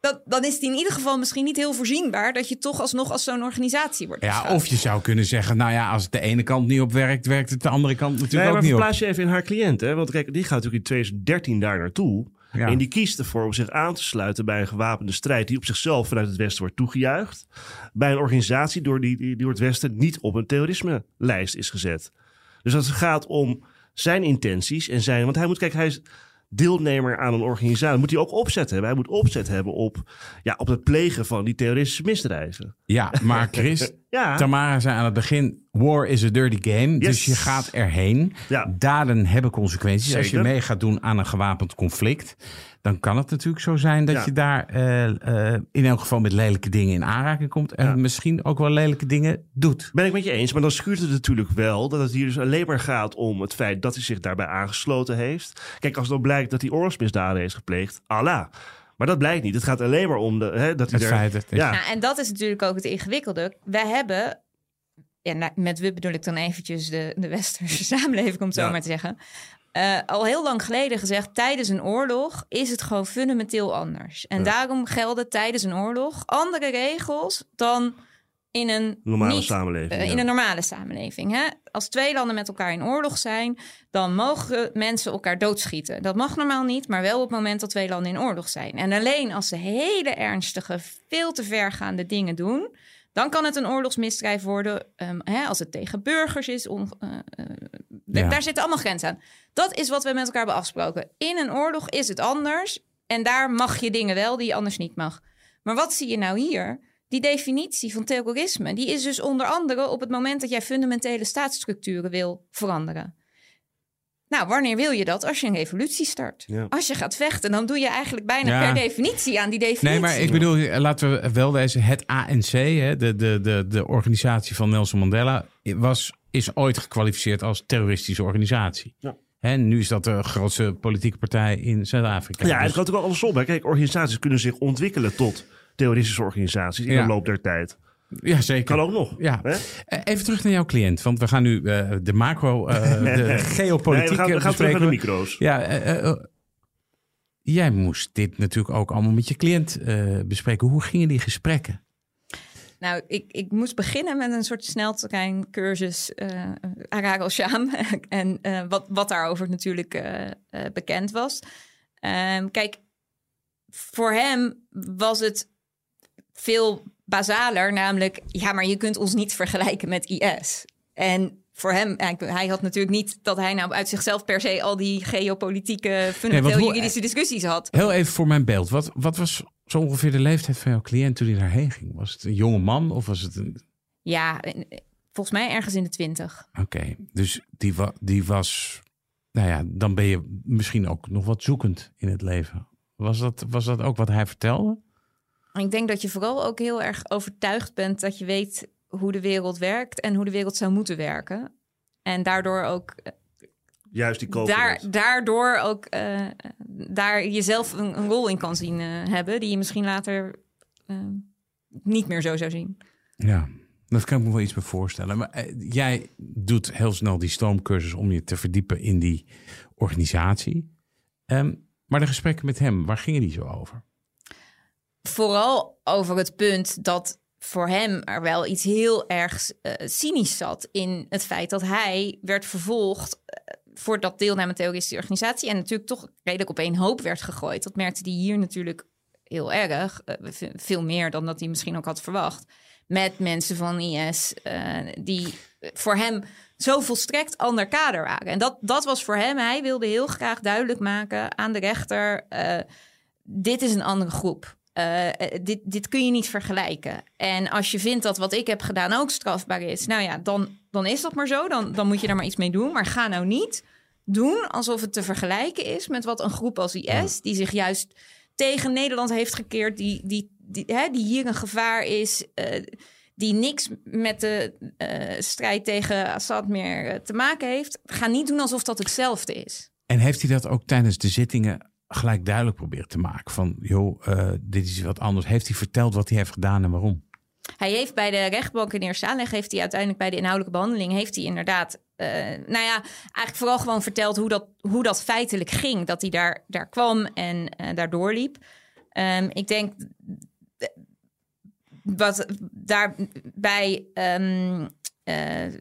Dat, dan is het in ieder geval misschien niet heel voorzienbaar dat je toch alsnog als zo'n organisatie wordt. Ja, of je zou kunnen zeggen, nou ja, als het de ene kant niet op werkt, werkt het de andere kant natuurlijk Nee, ook maar niet op. verplaats je even in haar cliënt. Hè? Want kijk, die gaat natuurlijk in 2013 daar naartoe. Ja. En die kiest ervoor om zich aan te sluiten bij een gewapende strijd... die op zichzelf vanuit het Westen wordt toegejuicht. Bij een organisatie door die, die door het Westen niet op een terrorisme-lijst is gezet. Dus als het gaat om zijn intenties en zijn... Want hij moet, kijk, hij is deelnemer aan een organisatie. Moet hij ook opzet hebben. Hij moet opzet hebben op, ja, op het plegen van die terroristische misdrijven. Ja, maar Chris, Ja, Tamara zei aan het begin, war is a dirty game. Dus je gaat erheen. Ja. Daden hebben consequenties. Als je mee gaat doen aan een gewapend conflict, dan kan het natuurlijk zo zijn dat Ja. je daar eh, eh, in elk geval met lelijke dingen in aanraking komt. En Ja. misschien ook wel lelijke dingen doet. Ben ik met je eens, maar dan schuurt het natuurlijk wel dat het hier dus alleen maar gaat om het feit dat hij zich daarbij aangesloten heeft. Kijk, als het dan blijkt dat hij oorlogsmisdaden heeft gepleegd, Allah. Maar dat blijkt niet. Het gaat alleen maar om de, hè, dat hij Het er... feit dat- ja, Nou, en dat is natuurlijk ook het ingewikkelde. Wij hebben, ja, nou, met we bedoel ik dan eventjes de, de westerse samenleving, om het zo maar te zeggen. eh, al heel lang geleden gezegd, tijdens een oorlog is het gewoon fundamenteel anders. En Ja. daarom gelden tijdens een oorlog andere regels dan in een normale niet, samenleving. eh, ja. in een normale samenleving. Hè? Als twee landen met elkaar in oorlog zijn, dan mogen mensen elkaar doodschieten. Dat mag normaal niet, maar wel op het moment dat twee landen in oorlog zijn. En alleen als ze hele ernstige, veel te vergaande dingen doen, dan kan het een oorlogsmisdrijf worden. ehm, hè, als het tegen burgers is. On, eh, eh, Ja. Daar zitten allemaal grenzen aan. Dat is wat we met elkaar hebben afgesproken. In een oorlog is het anders. En daar mag je dingen wel die je anders niet mag. Maar wat zie je nou hier? Die definitie van terrorisme, die is dus onder andere op het moment dat jij fundamentele staatsstructuren wil veranderen. Nou, wanneer wil je dat? Als je een revolutie start. Ja. Als je gaat vechten, dan doe je eigenlijk bijna Ja. per definitie aan die definitie. Nee, maar ik bedoel, eh, laten we wel wezen, het ANC, hè, de, de, de, de organisatie van Nelson Mandela, was, is ooit gekwalificeerd als terroristische organisatie. Ja. Hè, nu is dat de grootste politieke partij in Zuid-Afrika. Ja, en Dus- het kan natuurlijk ook andersom. Hè. Kijk, organisaties kunnen zich ontwikkelen tot terroristische organisaties in Ja. de loop der tijd. Ja, zeker. Kan ook nog. Ja. Hè? Eh, Even terug naar jouw cliënt, want we gaan nu eh, de macro, eh, de Nee, geopolitiek we gaan, we gaan terug naar de micro's. Ja, jij moest dit natuurlijk ook allemaal met je cliënt eh, bespreken. Hoe gingen die gesprekken? Nou, ik, ik moest beginnen met een soort snelterreincursus uh, Arar al-Sham. en uh, wat, wat daarover natuurlijk uh, bekend was. Um, kijk, voor hem was het veel basaler, namelijk... ja, maar je kunt ons niet vergelijken met IS. En voor hem, hij had natuurlijk niet dat hij nou uit zichzelf per se... al die geopolitieke, fundamenteel nee, juridische discussies had. Heel even voor mijn beeld. Wat, wat was zo ongeveer de leeftijd van jouw cliënt toen hij daarheen ging? Was het een jonge man of was het een... Ja, volgens mij ergens in de twintig. Oké, okay, dus die, wa die was... Nou ja, dan ben je misschien ook nog wat zoekend in het leven. Was dat, was dat ook wat hij vertelde? Ik denk dat je vooral ook heel erg overtuigd bent dat je weet hoe de wereld werkt en hoe de wereld zou moeten werken. En daardoor ook Juist die daar, daardoor ook uh, daar jezelf een, een, rol in kan zien uh, hebben, die je misschien later uh, niet meer zo zou zien. Ja, dat kan ik me wel iets bij voorstellen. Maar eh, jij doet heel snel die stoomcursus om je te verdiepen in die organisatie. Um, maar de gesprekken met hem, waar gingen die zo over? Vooral over het punt dat voor hem er wel iets heel erg uh, cynisch zat in het feit dat hij werd vervolgd uh, voor dat deelname terroristische organisatie en natuurlijk toch redelijk op één hoop werd gegooid. Dat merkte hij hier natuurlijk heel erg, uh, veel meer dan dat hij misschien ook had verwacht. Met mensen van IS die voor hem zo volstrekt ander kader waren. En dat, dat was voor hem, hij wilde heel graag duidelijk maken aan de rechter, dit is een andere groep. Uh, dit, dit kun je niet vergelijken. En als je vindt dat wat ik heb gedaan ook strafbaar is, nou ja, dan, dan is dat maar zo. Dan, dan moet je daar maar iets mee doen. Maar ga nou niet doen alsof het te vergelijken is met wat een groep als IS, die zich juist tegen Nederland heeft gekeerd, die, die, die, hè, die hier een gevaar is, uh, die niks met de uh, strijd tegen Assad meer te maken heeft. Ga niet doen alsof dat hetzelfde is. En heeft hij dat ook tijdens de zittingen gelijk duidelijk proberen te maken. Van, joh, uh, dit is wat anders. Heeft hij verteld wat hij heeft gedaan en waarom? Hij heeft bij de rechtbank in eerste aanleg... heeft hij uiteindelijk bij de inhoudelijke behandeling... heeft hij inderdaad, uh, nou ja, eigenlijk vooral gewoon verteld... hoe dat, hoe dat feitelijk ging. Dat hij daar, daar kwam en uh, daar doorliep. Um, ik denk... Wat daarbij... Um, uh,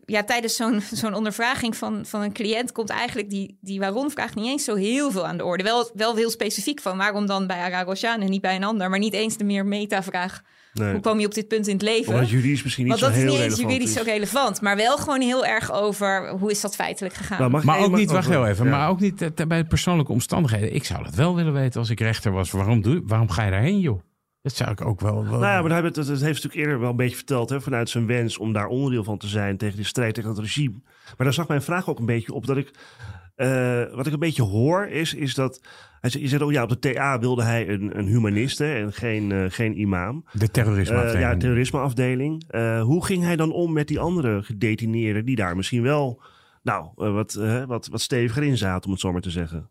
ja, tijdens zo'n zo'n ondervraging van, van een cliënt komt eigenlijk die, die waarom-vraag niet eens zo heel veel aan de orde. Wel, wel heel specifiek van waarom dan bij Aragosjan en niet bij een ander, maar niet eens de meer meta-vraag. Nee. Hoe kwam je op dit punt in het leven? Omdat juridisch misschien niet Want zo dat heel is niet eens relevant juridisch is. zo relevant, maar wel gewoon heel erg over hoe is dat feitelijk gegaan. Nou, Maar ook niet, wacht heel even, ja. maar ook niet eh, bij persoonlijke omstandigheden. Ik zou dat wel willen weten als ik rechter was. Waarom, doe, waarom ga je daarheen, joh? Dat zou ik ook wel... wel Nou ja, maar hij heeft, het, het heeft natuurlijk eerder wel een beetje verteld... Hè, vanuit zijn wens om daar onderdeel van te zijn... tegen die strijd tegen het regime. Maar daar zag mijn vraag ook een beetje op dat ik... eh, wat ik een beetje hoor is, is dat... Hij zei, je zegt, oh ja, op de TA wilde hij een, een humaniste en geen, eh, geen imam. de terrorisme Eh, ja, terrorismeafdeling. Eh, hoe ging hij dan om met die andere gedetineerden... die daar misschien wel nou, wat, wat, wat steviger in zaten, om het zo maar te zeggen?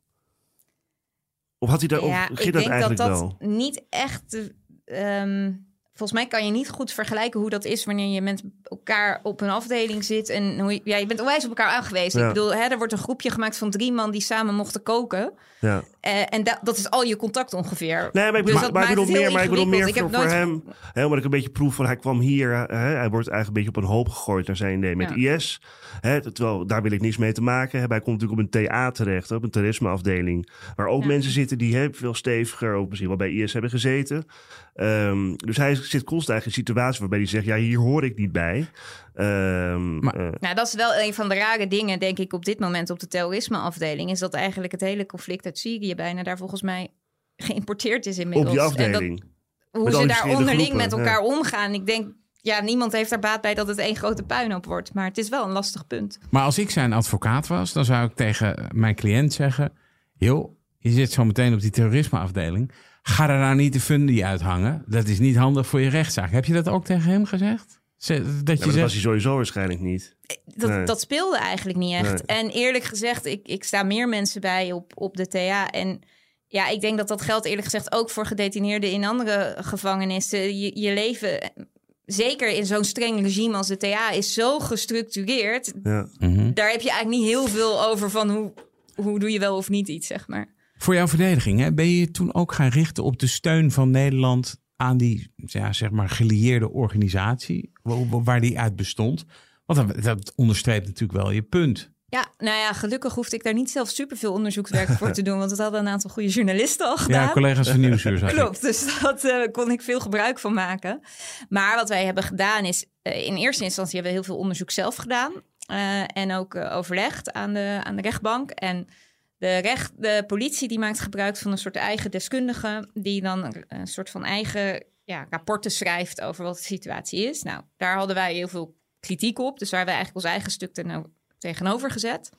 Of had hij daar, ja, of ging ik dat denk eigenlijk dat dat wel? niet echt. Ehm, volgens mij kan je niet goed vergelijken hoe dat is wanneer je met elkaar op een afdeling zit. En hoe je, ja, je bent onwijs op elkaar aangewezen. Ja. Ik bedoel, hè, er wordt een groepje gemaakt van drie man die samen mochten koken. Ja. Eh, en da- dat is al je contact ongeveer. Nee, maar ik, Dus maar, dat maar ik maakt bedoel meer, maar ik bedoel meer voor, Ik voor heb hem. Hè, omdat ik een beetje proef van hij kwam hier. Hè, hij wordt eigenlijk een beetje op een hoop gegooid naar zijn idee met Ja. IS. Hè, terwijl daar wil ik niks mee te maken hebben. Hij komt natuurlijk op een TA terecht, op een terrorismeafdeling. Waar ook Ja. mensen zitten die hè, veel steviger, ook misschien wel bij IS hebben gezeten. Ehm, dus hij zit constant eigenlijk in een situatie waarbij hij zegt: ja, hier hoor ik niet bij. Ehm, Maar- eh, Nou, dat is wel een van de rare dingen, denk ik, op dit moment op de terrorismeafdeling. Is dat eigenlijk het hele conflict uit Syrië bijna daar volgens mij geïmporteerd is inmiddels. op die En dat- afdeling. hoe Met ze daar onderling groepen, met elkaar omgaan. Ik denk, ja, niemand heeft er baat bij dat het één grote puinhoop wordt. Maar het is wel een lastig punt. Maar als ik zijn advocaat was, dan zou ik tegen mijn cliënt zeggen... joh, je zit zo meteen op die terrorismeafdeling. Ga er nou niet de fundie uithangen. Dat is niet handig voor je rechtszaak. Heb je dat ook tegen hem gezegd? Dat je dat zegt, was hij sowieso waarschijnlijk niet. Dat, Nee. dat speelde eigenlijk niet echt. Nee. En eerlijk gezegd, ik, ik sta meer mensen bij op, op de TA. En ja, ik denk dat dat geldt eerlijk gezegd ook voor gedetineerden in andere gevangenissen. Je, je leven zeker in zo'n streng regime als de TA is zo gestructureerd. Ja. Mhm. Daar heb je eigenlijk niet heel veel over van hoe, hoe doe je wel of niet iets, zeg maar. Voor jouw verdediging, hè, ben je toen ook gaan richten op de steun van Nederland aan die ja, zeg maar gelieerde organisatie, wa- waar die uit bestond? Want dat, dat onderstreept natuurlijk wel je punt. Ja, nou ja, gelukkig hoefde ik daar niet zelf superveel onderzoekswerk voor te doen, want het hadden een aantal goede journalisten al gedaan. Ja, collega's van Nieuwsuur. Klopt, dus dat eh, kon ik veel gebruik van maken. Maar wat wij hebben gedaan is, eh, in eerste instantie hebben we heel veel onderzoek zelf gedaan. eh, en ook overlegd aan de, aan de rechtbank. En de, recht, de politie die maakt gebruik van een soort eigen deskundige... die dan een, soort van eigen ja, rapporten schrijft over wat de situatie is. Nou, daar hadden wij heel veel kritiek op. Dus waar hebben we eigenlijk ons eigen stuk teno- tegenover gezet.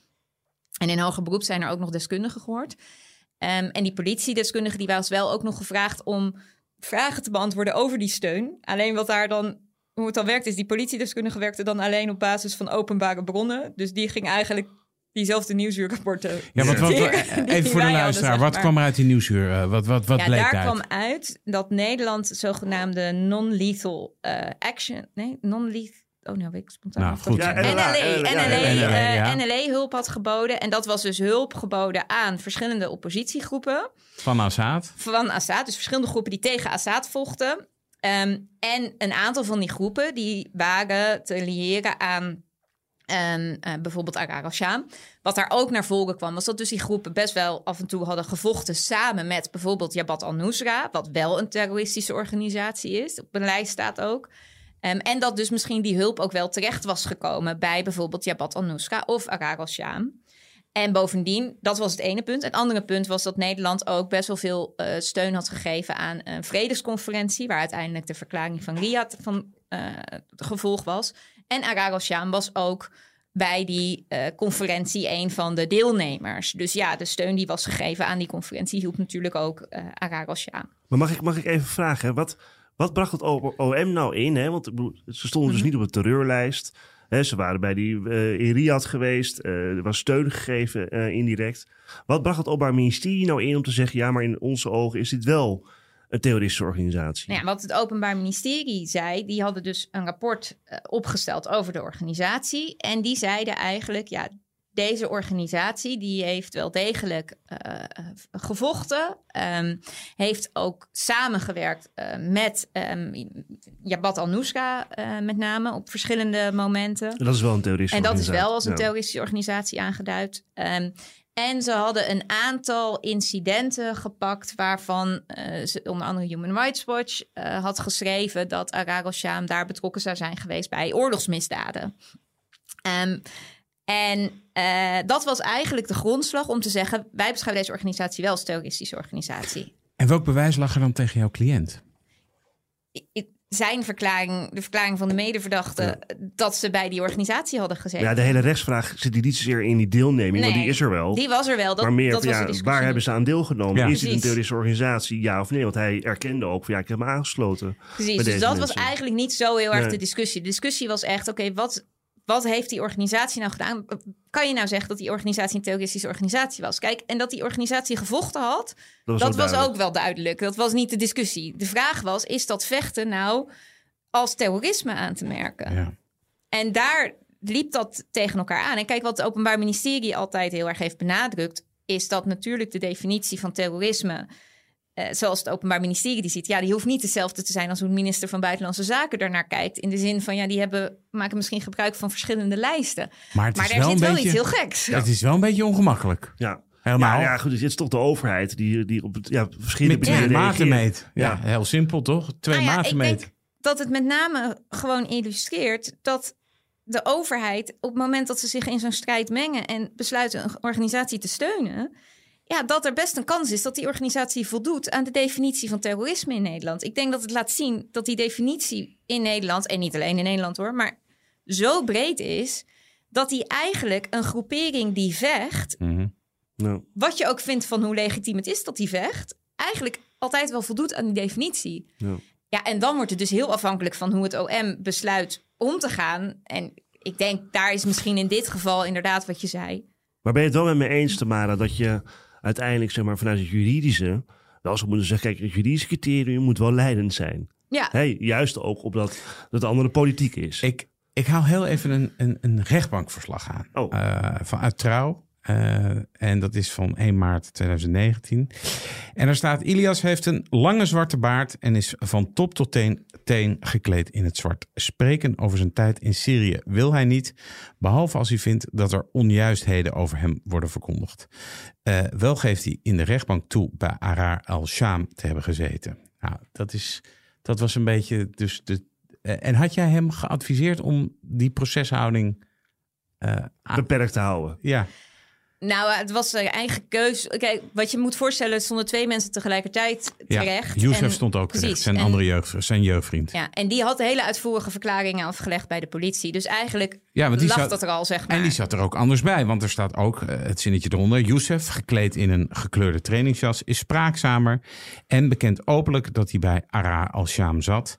En in hoger beroep zijn er ook nog deskundigen gehoord. Ehm, en die politiedeskundige die was wel ook nog gevraagd om vragen te beantwoorden over die steun. Alleen wat daar dan, hoe het dan werkt, is die politiedeskundige werkte dan alleen op basis van openbare bronnen. Dus die ging eigenlijk diezelfde nieuwsuurrapporten. Ja, wat, wat, even die voor de hadden, luisteraar, wat maar. kwam er uit die nieuwsuur? Eh, wat wat, wat ja, bleek daar uit? kwam uit dat Nederland zogenaamde non-lethal eh, action, nee, non-lethal, oh nou weet ik spontaan Nou, goed. Ja, NLA, NLA, NLA, ja, NLA, eh, ja. NLA hulp had geboden. En dat was dus hulp geboden aan verschillende oppositiegroepen Van Assad? van Assad. Dus verschillende groepen die tegen Assad vochten. Ehm, en een aantal van die groepen die waren te liëren aan ehm, eh, bijvoorbeeld Arar al-Sham. Wat daar ook naar voren kwam, was dat dus die groepen best wel af en toe hadden gevochten samen met bijvoorbeeld Jabhat al-Nusra, wat wel een terroristische organisatie is. Op een lijst staat ook. Ehm, en dat dus misschien die hulp ook wel terecht was gekomen bij bijvoorbeeld Jabhat al-Nusra of Arar al-Sham. En bovendien, dat was het ene punt. Het andere punt was dat Nederland ook best wel veel eh, steun had gegeven aan een vredesconferentie, waar uiteindelijk de verklaring van Riyadh van eh, gevolg was. En Arar al-Sham was ook bij die eh, conferentie een van de deelnemers. Dus ja, de steun die was gegeven aan die conferentie hielp natuurlijk ook al-Sham. Maar mag ik, mag ik even vragen, wat, wat bracht het OM nou in? Hè? Want ze stonden dus Mhm. niet op de terreurlijst. Hè? Ze waren bij die eh in Riyadh geweest. er was steun gegeven indirect. Wat bracht het Openbaar Ministerie nou in om te zeggen... ja, maar in onze ogen is dit wel een terroristische organisatie? Nou ja, wat het Openbaar Ministerie zei, die hadden dus een rapport eh, opgesteld over de organisatie. En die zeiden eigenlijk, ja, deze organisatie die heeft wel degelijk eh, gevochten. ehm, heeft ook samengewerkt eh, met ehm Jabhat al-Nusra met name op verschillende momenten. Dat is wel een terroristische En dat is wel als een Ja. terroristische organisatie aangeduid. Ehm, en ze hadden een aantal incidenten gepakt waarvan eh, ze, onder andere Human Rights Watch eh, had geschreven dat Arar al-Sham daar betrokken zou zijn geweest bij oorlogsmisdaden. Ehm, en eh, dat was eigenlijk de grondslag om te zeggen: wij beschouwen deze organisatie wel als terroristische organisatie. En welk bewijs lag er dan tegen jouw cliënt? Zijn verklaring, de verklaring van de medeverdachte, dat ze bij die organisatie hadden gezeten. Ja, de hele rechtsvraag zit die niet zozeer in die deelneming, want Nee, die is er wel. Die was er wel. Dat, maar meer dat ja, discussie waar hebben ze aan deelgenomen? Ja. Is dit een terroristische organisatie, ja of nee? Want hij erkende ook van ja, ik heb me aangesloten. Precies, dus dat was eigenlijk niet zo heel erg Nee. de discussie. De discussie was echt, oké, wat, wat heeft die organisatie nou gedaan? Kan je nou zeggen dat die organisatie een terroristische organisatie was? Kijk, en dat die organisatie gevochten had, Dat was, dat ook wel duidelijk. Dat was niet de discussie. De vraag was, is dat vechten nou als terrorisme aan te merken? Ja. En daar liep dat tegen elkaar aan. En kijk, wat het Openbaar Ministerie altijd heel erg heeft benadrukt, is dat natuurlijk de definitie van terrorisme, eh, zoals het Openbaar Ministerie die ziet, ja, die hoeft niet hetzelfde te zijn als hoe de minister van Buitenlandse Zaken daarnaar kijkt. In de zin van, ja, die hebben, maken misschien gebruik van verschillende lijsten. Maar het Maar is er wel zit een wel beetje, iets heel geks. Het is wel een beetje ongemakkelijk. Ja. Helemaal. Ja, ja, goed, het is toch de overheid die, die op het, ja, verschillende Met maten meet. Ja, Ja. heel simpel toch? Twee Nou ja, ik meet. denk dat het met name gewoon illustreert dat de overheid op het moment dat ze zich in zo'n strijd mengen en besluiten een organisatie te steunen, ja, dat er best een kans is dat die organisatie voldoet aan de definitie van terrorisme in Nederland. Ik denk dat het laat zien dat die definitie in Nederland, en niet alleen in Nederland hoor, maar zo breed is dat die eigenlijk een groepering die vecht, Mhm. Wat je ook vindt van hoe legitiem het is dat die vecht, eigenlijk altijd wel voldoet aan die definitie. ja. Ja, en dan wordt het dus heel afhankelijk van hoe het OM besluit om te gaan. En ik denk, daar is misschien in dit geval inderdaad wat je zei. Maar ben je het wel met me eens, Tamara, dat je uiteindelijk zeg maar, vanuit het juridische wel zou moeten zeggen, kijk, het juridische criterium moet wel leidend zijn. Ja, Hey, juist ook omdat het andere politiek is. Ik, ik haal heel even een, een, een rechtbankverslag aan. Oh. Vanuit Trouw. Eh, en dat is van 1 maart 2019. En er staat: Ilias heeft een lange zwarte baard en is van top tot teen, teen gekleed in het zwart. Spreken over zijn tijd in Syrië wil hij niet, behalve als hij vindt dat er onjuistheden over hem worden verkondigd. Eh, wel geeft hij in de rechtbank toe bij Arar al-Sham te hebben gezeten. Nou, dat, is, dat was een beetje dus de. eh, en had jij hem geadviseerd om die proceshouding. beperkt te houden. ja, nou, het was zijn eigen keus. Kijk, wat je moet voorstellen, stonden twee mensen tegelijkertijd ja. terecht. Youssef En- stond ook terecht, precies. zijn En- andere jeugd, zijn jeugdvriend. Ja, en die had hele uitvoerige verklaringen afgelegd bij de politie. Dus eigenlijk Ja, want die lag zat- dat er al, zeg maar. En die zat er ook anders bij, want er staat ook eh, het zinnetje eronder. Youssef, gekleed in een gekleurde trainingsjas, is spraakzamer en bekent openlijk dat hij bij Ara al-Sham zat.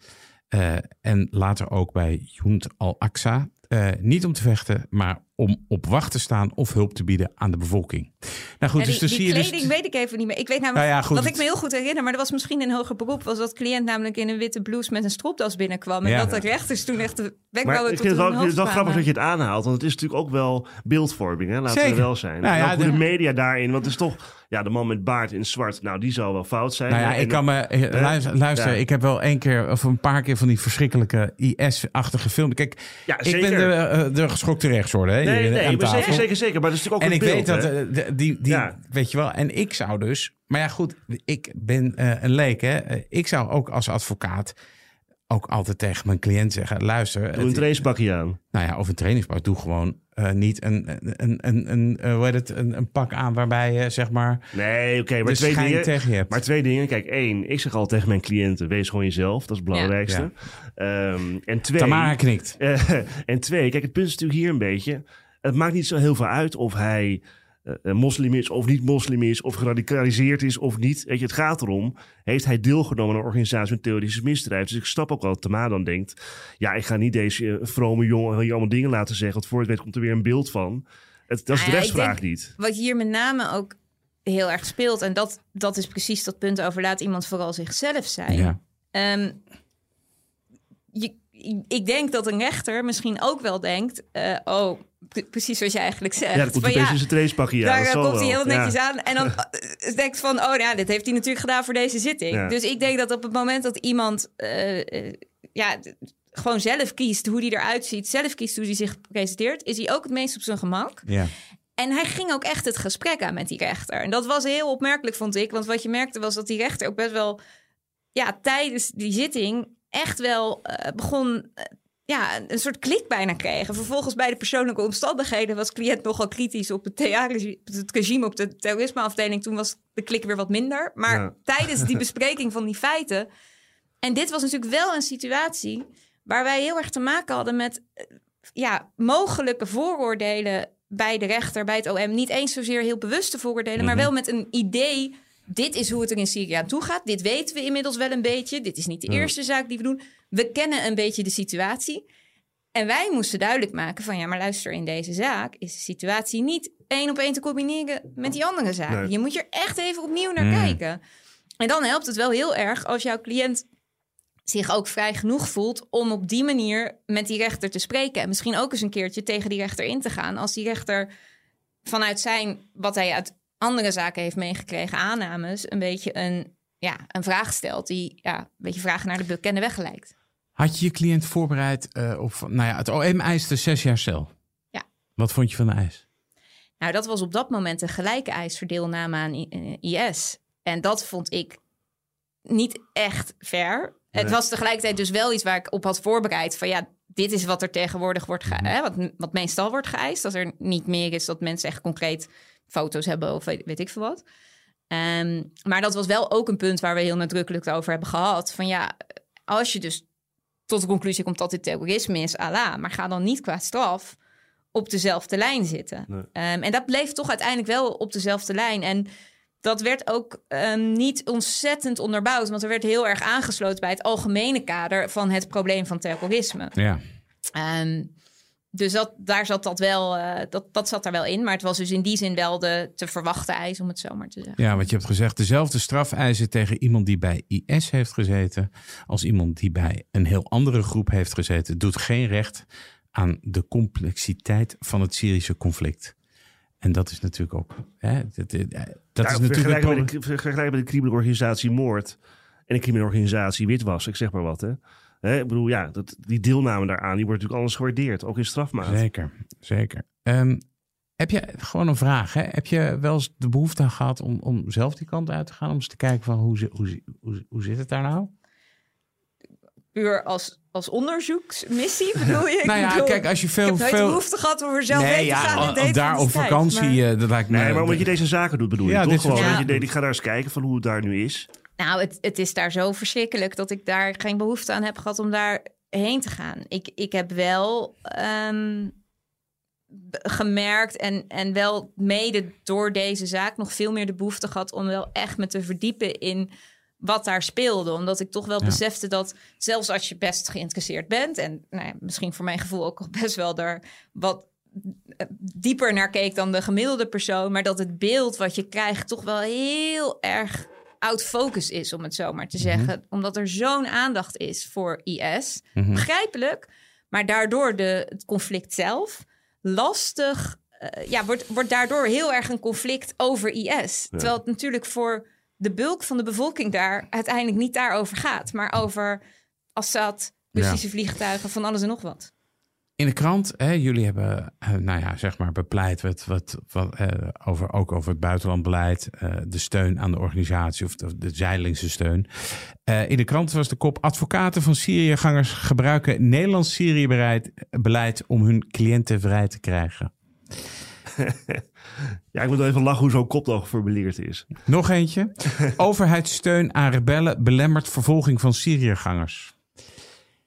eh, en later ook bij Junt al-Aqsa. Eh, niet om te vechten, maar om op wacht te staan of hulp te bieden aan de bevolking. Nou goed, Ja, dus die je kleding dus... weet ik even niet meer. Ik weet namelijk, Nou ja, goed, wat het- ik me heel goed herinner, maar dat was misschien een hoger beroep, was dat cliënt namelijk in een witte blouse met een stropdas binnenkwam. En Ja. dat de rechters toen echt de ik vind het wel, ik vind hoofd het wel grappig dat je het aanhaalt. Want het is natuurlijk ook wel beeldvorming, hè? laten we Zeker. wel zijn. Nou en ook de media daarin. Want het is toch, ja, de man met baard in zwart, nou, die zou wel fout zijn. Nou ja, En- ik kan me... eh, Luister, luister Ja. ik heb wel één keer of een paar keer van die verschrikkelijke IS-achtige films. Kijk, Ja, ik ben de, eh, de geschokte rechtsorde hè, Nee, nee, zeker, zeker, zeker. Maar dat is natuurlijk En ook ik een weet beeld, dat hè? eh, de- die, die Ja. weet je wel. En ik zou dus, maar ja, goed, ik ben eh, een leek, hè. Eh, Ik zou ook als advocaat ook altijd tegen mijn cliënt zeggen: luister, Doe een het- trainingspakje aan. nou ja, of een trainingspak, doe gewoon eh, niet een, een, een, een, eh, hoe heet het, een, een pak aan waarbij je zeg maar Nee, oké, maar twee dingen. tegen je hebt. Maar twee dingen. Kijk, één, ik zeg al tegen mijn cliënten, wees gewoon jezelf. Dat is het belangrijkste. Ehm, en twee... Tamara knikt. En twee, kijk, het punt is natuurlijk hier een beetje. Het maakt niet zo heel veel uit of hij eh, een moslim is of niet moslim is, of geradicaliseerd is of niet. Weet je, het gaat erom, heeft hij deelgenomen aan een organisatie met terroristische misdrijf? Dus ik snap ook wel dat Tama dan denkt, ja, ik ga niet deze eh, vrome jongen hier allemaal dingen laten zeggen, want voor het weet komt er weer een beeld van. Het, dat is de denk- niet. Wat hier met name ook heel erg speelt, en dat, dat is precies dat punt over laat iemand vooral zichzelf zijn. Ja. Ehm, je, ik denk dat een rechter misschien ook wel denkt, eh, oh, precies zoals je eigenlijk zegt. Ja, dat komt opeens ja, in zijn aan. daar komt hij heel netjes Ja. aan. En dan eh, denkt van, oh ja, dit heeft hij natuurlijk gedaan voor deze zitting. Ja. Dus ik denk dat op het moment dat iemand eh, eh, ja, gewoon zelf kiest hoe hij eruit ziet, zelf kiest hoe hij zich presenteert, is hij ook het meest op zijn gemak. Ja. En hij ging ook echt het gesprek aan met die rechter. En dat was heel opmerkelijk, vond ik. Want wat je merkte was dat die rechter ook best wel... ja, tijdens die zitting echt wel eh, begon... ja, een soort klik bijna kregen. Vervolgens bij de persoonlijke omstandigheden was cliënt nogal kritisch op het, het regime op de terrorismeafdeling. Toen was de klik weer wat minder. Maar Ja. tijdens die bespreking van die feiten. En dit was natuurlijk wel een situatie waar wij heel erg te maken hadden met eh, ja, mogelijke vooroordelen bij de rechter, bij het OM. Niet eens zozeer heel bewuste vooroordelen, maar wel met een idee. Dit is hoe het er in Syrië aan toe gaat. Dit weten we inmiddels wel een beetje. Dit is niet de eerste zaak die we doen. We kennen een beetje de situatie. En wij moesten duidelijk maken van ja, maar luister, in deze zaak is de situatie niet één op één te combineren met die andere zaken. Nee. Je moet er echt even opnieuw naar Mm. kijken. En dan helpt het wel heel erg als jouw cliënt zich ook vrij genoeg voelt om op die manier met die rechter te spreken. En misschien ook eens een keertje tegen die rechter in te gaan. Als die rechter vanuit zijn, wat hij uit andere zaken heeft meegekregen, aannames, een beetje een, ja, een vraag stelt. Die ja, een beetje vragen naar de bekende weg lijkt. Had je je cliënt voorbereid eh, op, nou ja, het OM eiste zes jaar cel. Ja. Wat vond je van de eis? Nou, dat was op dat moment een gelijke eis voor deelname aan I- eh, IS. En dat vond ik niet echt fair. Het was tegelijkertijd dus wel iets waar ik op had voorbereid. Van ja, dit is wat er tegenwoordig wordt ge- hè, wat, wat meestal wordt geëist. Als er niet meer is dat mensen echt concreet foto's hebben of weet, weet ik veel wat. Ehm, maar dat was wel ook een punt waar we heel nadrukkelijk over hebben gehad. Van ja, als je dus tot de conclusie komt dat dit terrorisme is, Allah, maar ga dan niet qua straf op dezelfde lijn zitten. Nee. Ehm, en dat bleef toch uiteindelijk wel op dezelfde lijn. En dat werd ook ehm, niet ontzettend onderbouwd, want er werd heel erg aangesloten bij het algemene kader van het probleem van terrorisme. Ja. Ehm, dus dat, daar zat dat wel, eh, dat, dat zat er wel in. Maar het was dus in die zin wel de te verwachten eis, om het zo maar te zeggen. Ja, wat je hebt gezegd, dezelfde strafeisen tegen iemand die bij IS heeft gezeten, als iemand die bij een heel andere groep heeft gezeten, doet geen recht aan de complexiteit van het Syrische conflict. En dat is natuurlijk ook. Hè, dat, dat Ja, is natuurlijk. vergelijken het met de, de criminele organisatie moord en een criminele organisatie witwas, ik zeg maar wat. Hè. Hè, ik bedoel, ja, dat, die deelname daaraan, die wordt natuurlijk alles gewaardeerd, ook in strafmaat. Zeker, zeker. Ehm, heb je gewoon een vraag? Hè? Heb je wel eens de behoefte gehad om, om zelf die kant uit te gaan? Om eens te kijken van hoe, hoe, hoe, hoe zit het daar nou? Puur als, als onderzoeksmissie bedoel je? Ik nou ja, bedoel, kijk, als je ik veel... heb nooit veel... behoefte gehad om er zelf nee, heen te gaan. ja, de om- daar op vakantie, maar- eh, dat lijkt me... Nee, maar omdat je deze zaken doet, bedoel je Ja, toch? Gewoon, dat je ik ga daar eens kijken van hoe het daar nu is. Nou, het, het is daar zo verschrikkelijk dat ik daar geen behoefte aan heb gehad om daar heen te gaan. Ik, ik heb wel ehm, gemerkt en, en wel mede door deze zaak nog veel meer de behoefte gehad om wel echt me te verdiepen in wat daar speelde. Omdat ik toch wel Ja. besefte dat zelfs als je best geïnteresseerd bent en nou ja, misschien voor mijn gevoel ook best wel daar wat eh, dieper naar keek dan de gemiddelde persoon, maar dat het beeld wat je krijgt toch wel heel erg focus is, om het zo maar te zeggen. Omdat er zo'n aandacht is voor IS. Mhm. Begrijpelijk, maar daardoor de, het conflict zelf lastig, eh, ja, wordt, wordt daardoor heel erg een conflict over IS. Terwijl het natuurlijk voor de bulk van de bevolking daar uiteindelijk niet daarover gaat, maar over Assad, Russische vliegtuigen, van alles en nog wat. In de krant, hè, jullie hebben, eh, nou ja, zeg maar, bepleit wat, wat, wat, eh, over, ook over het buitenlandbeleid, eh, de steun aan de organisatie of de, de zijdelingse steun. Eh, in de krant was de kop: advocaten van Syriëgangers gebruiken Nederlands Syrië-beleid beleid om hun cliënten vrij te krijgen. Ja, ik moet even lachen hoe zo'n kop dan geformuleerd is. Nog eentje. Overheidssteun aan rebellen belemmert vervolging van Syriëgangers.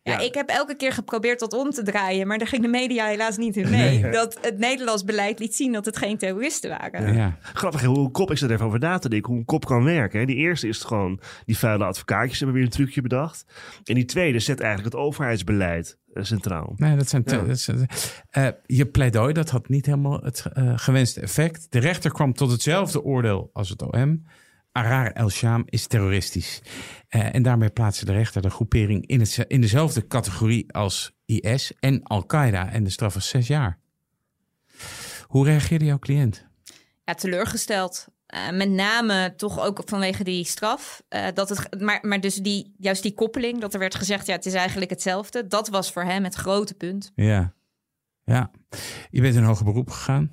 Ja, Ja. ik heb elke keer geprobeerd dat om te draaien, maar daar ging de media helaas niet in mee. Nee. Dat het Nederlands beleid liet zien dat het geen terroristen waren. Ja. Grappig hoe een kop, ik zit er even over na te denken, hoe een kop kan werken. Hè. Die eerste is het gewoon, die vuile advocaatjes hebben weer een trucje bedacht. En die tweede zet eigenlijk het overheidsbeleid eh, centraal. Nee, dat zijn. Ja. dat zijn- eh, je pleidooi, dat had niet helemaal het eh, gewenste effect. De rechter kwam tot hetzelfde oordeel als het OM. Arar el-Sham is terroristisch. Eh, en daarmee plaatste de rechter de groepering in, het, in dezelfde categorie als IS en Al-Qaeda. En de straf was zes jaar. Hoe reageerde jouw cliënt? Ja, teleurgesteld. Eh, met name toch ook vanwege die straf. Eh, dat het, maar, maar dus die, juist die koppeling, dat er werd gezegd, ja, het is eigenlijk hetzelfde. Dat was voor hem het grote punt. Ja. ja. Je bent in hoger beroep gegaan.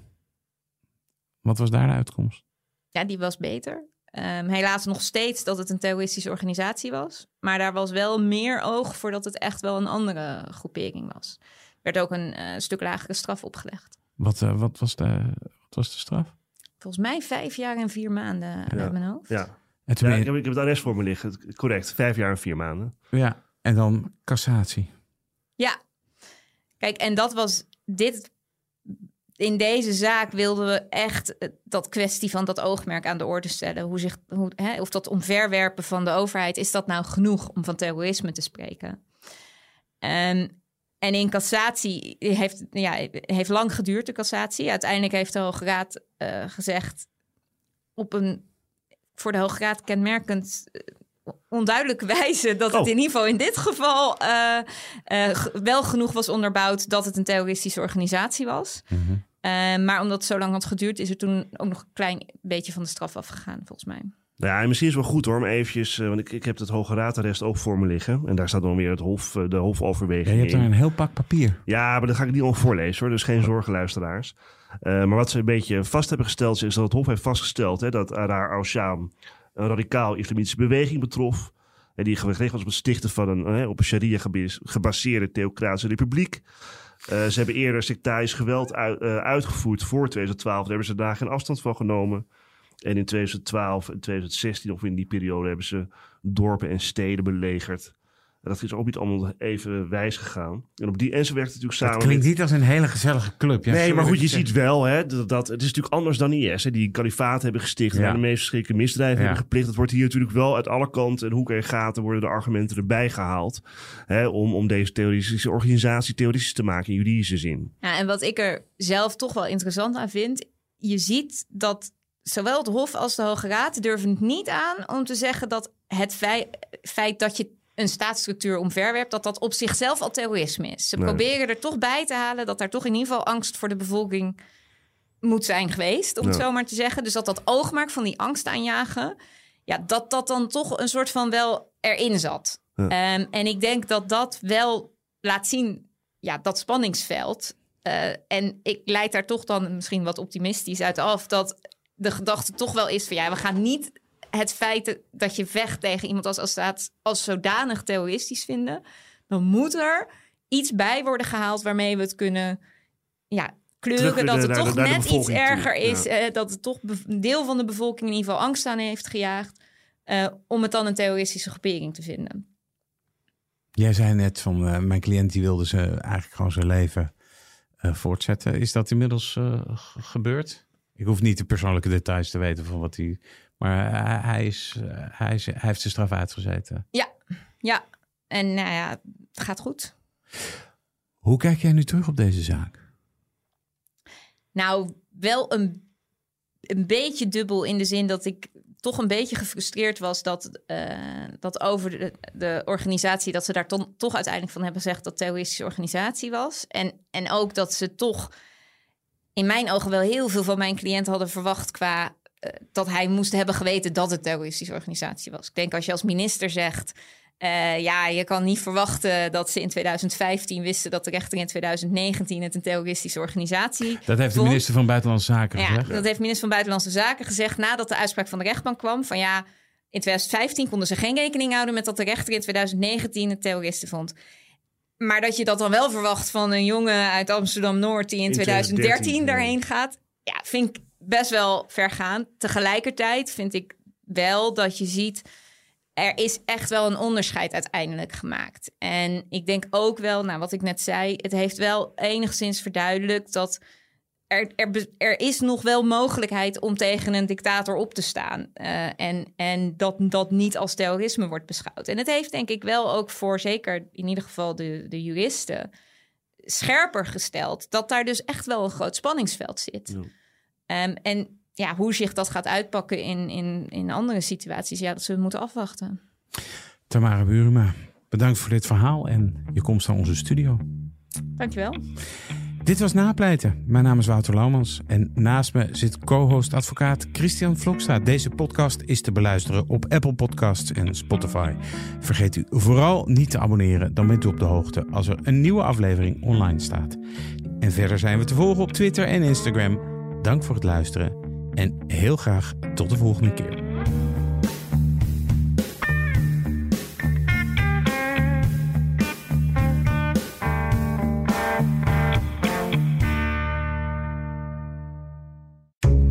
Wat was daar de uitkomst? Ja, die was beter. Ehm, helaas nog steeds dat het een terroristische organisatie was. Maar daar was wel meer oog voor dat het echt wel een andere groepering was. Er werd ook een eh, stuk lagere straf opgelegd. Wat, eh, wat, was, de, wat was de straf? Volgens mij vijf jaar en vier maanden uit mijn hoofd. Ja, En toen ja ik, heb, ik heb het arrest voor me liggen. Correct, vijf jaar en vier maanden. ja. En dan cassatie. Ja, kijk, en dat was dit. In deze zaak wilden we echt eh, dat kwestie van dat oogmerk aan de orde stellen. Hoe zich, hoe, hè, of dat omverwerpen van de overheid, is dat nou genoeg om van terrorisme te spreken? Ehm, en in cassatie heeft, ja, heeft lang geduurd, de cassatie. Uiteindelijk heeft de Hoge Raad eh, gezegd op een voor de Hoge Raad kenmerkend eh, onduidelijke wijze dat het Oh. in ieder geval in dit geval eh, eh, wel genoeg was onderbouwd dat het een terroristische organisatie was. Eh, maar omdat het zo lang had geduurd, is er toen ook nog een klein beetje van de straf afgegaan, volgens mij. Ja, en misschien is het wel goed hoor, om eventjes, eh, want ik, ik heb het Hoge Raadarrest ook voor me liggen. En daar staat dan weer het hof, de Ja, hofoverweging je hebt daar een heel pak papier. Ja, maar dat ga ik niet al voorlezen hoor, dus geen zorgen luisteraars. Eh, maar wat ze een beetje vast hebben gesteld is dat het Hof heeft vastgesteld hè, dat Arar al-Sham een radicaal-islamitische beweging betrof. En die gericht was op het stichten van een op een sharia gebas- gebaseerde theocratische republiek. Eh, ze hebben eerder sectarisch geweld eh, uitgevoerd voor 2012. Daar hebben ze daar geen afstand van genomen. En in 2012 en 2016, of in die periode, hebben ze dorpen en steden belegerd. Dat is ook niet allemaal even wijs gegaan. En, op die, en ze werkt natuurlijk samen Het klinkt met- niet als een hele gezellige club. Ja, nee, maar goed, je ziet wel hè, dat, dat het is natuurlijk anders dan IS, hè, die een kalifaat hebben gesticht en Ja. de meest verschrikkelijke misdrijven Ja. hebben gepleegd. Dat wordt hier natuurlijk wel uit alle kanten en hoeken en gaten worden de argumenten erbij gehaald hè, om, om deze terroristische organisatie terroristisch te maken in juridische zin. Ja, en wat ik er zelf toch wel interessant aan vind, je ziet dat zowel het Hof als de Hoge Raad durven het niet aan om te zeggen dat het fei- feit dat je een staatsstructuur omverwerpt, dat dat op zichzelf al terrorisme is. Ze Nee. proberen er toch bij te halen dat daar toch in ieder geval angst voor de bevolking moet zijn geweest, om het zo maar te zeggen. Dus dat dat oogmerk van die angst aanjagen, ja, dat dat dan toch een soort van wel erin zat. Ja. Ehm, en ik denk dat dat wel laat zien, ja, dat spanningsveld. Eh, en ik leid daar toch dan misschien wat optimistisch uit af dat de gedachte toch wel is van ja, we gaan niet het feit dat je vecht tegen iemand als Assad als zodanig terroristisch vinden. Dan moet er iets bij worden gehaald waarmee we het kunnen ja, kleuren Terug dat het toch de net iets toe, erger is. ja. eh, dat het toch een deel van de bevolking in ieder geval angst aan heeft gejaagd. eh, om het dan een terroristische groepering te vinden. Jij zei net van eh, mijn cliënt die wilde ze eigenlijk gewoon zijn leven eh, voortzetten. Is dat inmiddels eh, gebeurd? Ik hoef niet de persoonlijke details te weten van wat hij. Maar hij, hij is, eh, hij, is, hij heeft zijn straf uitgezeten. Ja, en nou ja, het gaat goed. Hoe kijk jij nu terug op deze zaak? Nou, wel een, een beetje dubbel in de zin dat ik toch een beetje gefrustreerd was dat, eh, dat over de, de organisatie, dat ze daar toch uiteindelijk van hebben gezegd dat terroristische organisatie was. En, en ook dat ze toch in mijn ogen wel heel veel van mijn cliënten hadden verwacht qua dat hij moest hebben geweten dat het een terroristische organisatie was. Ik denk als je als minister zegt. eh, ja, je kan niet verwachten dat ze in 2015 wisten dat de rechter in 2019 het een terroristische organisatie Dat heeft de minister van Buitenlandse Zaken Ja, gezegd. dat heeft minister van Buitenlandse Zaken gezegd nadat de uitspraak van de rechtbank kwam. Van ja, in 2015 konden ze geen rekening houden met dat de rechter in 2019 het terroristen vond. Maar dat je dat dan wel verwacht van een jongen uit Amsterdam-Noord die in, In 2013 2013, daarheen gaat. Ja, vind ik best wel vergaan. Tegelijkertijd vind ik wel dat je ziet, er is echt wel een onderscheid uiteindelijk gemaakt. En ik denk ook wel, nou wat ik net zei, het heeft wel enigszins verduidelijkt dat er, er, er is nog wel mogelijkheid om tegen een dictator op te staan. Eh, en en dat dat niet als terrorisme wordt beschouwd. En het heeft denk ik wel ook voor zeker in ieder geval de, de juristen scherper gesteld dat daar dus echt wel een groot spanningsveld zit. Ehm, en ja, hoe zich dat gaat uitpakken in, in, in andere situaties, ja, dat zullen we moeten afwachten. Tamara Buruma, bedankt voor dit verhaal en je komst naar onze studio. Dankjewel. Dit was Napleiten. Mijn naam is Wouter Laumans en naast me zit co-host advocaat Christian Vloksta. Deze podcast is te beluisteren op Apple Podcasts en Spotify. Vergeet u vooral niet te abonneren, dan bent u op de hoogte als er een nieuwe aflevering online staat. En verder zijn we te volgen op Twitter en Instagram. Dank voor het luisteren en heel graag tot de volgende keer.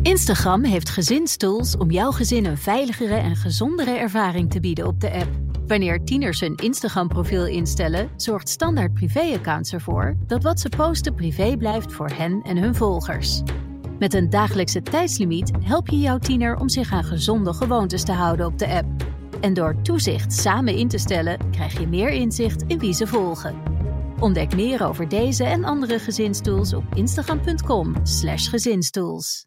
Instagram heeft gezinstools om jouw gezin een veiligere en gezondere ervaring te bieden op de app. Wanneer tieners hun Instagram-profiel instellen, zorgt Standaard Privé-accounts ervoor dat wat ze posten privé blijft voor hen en hun volgers. Met een dagelijkse tijdslimiet help je jouw tiener om zich aan gezonde gewoontes te houden op de app. En door toezicht samen in te stellen, krijg je meer inzicht in wie ze volgen. Ontdek meer over deze en andere gezinstools op instagram.com/gezinstools.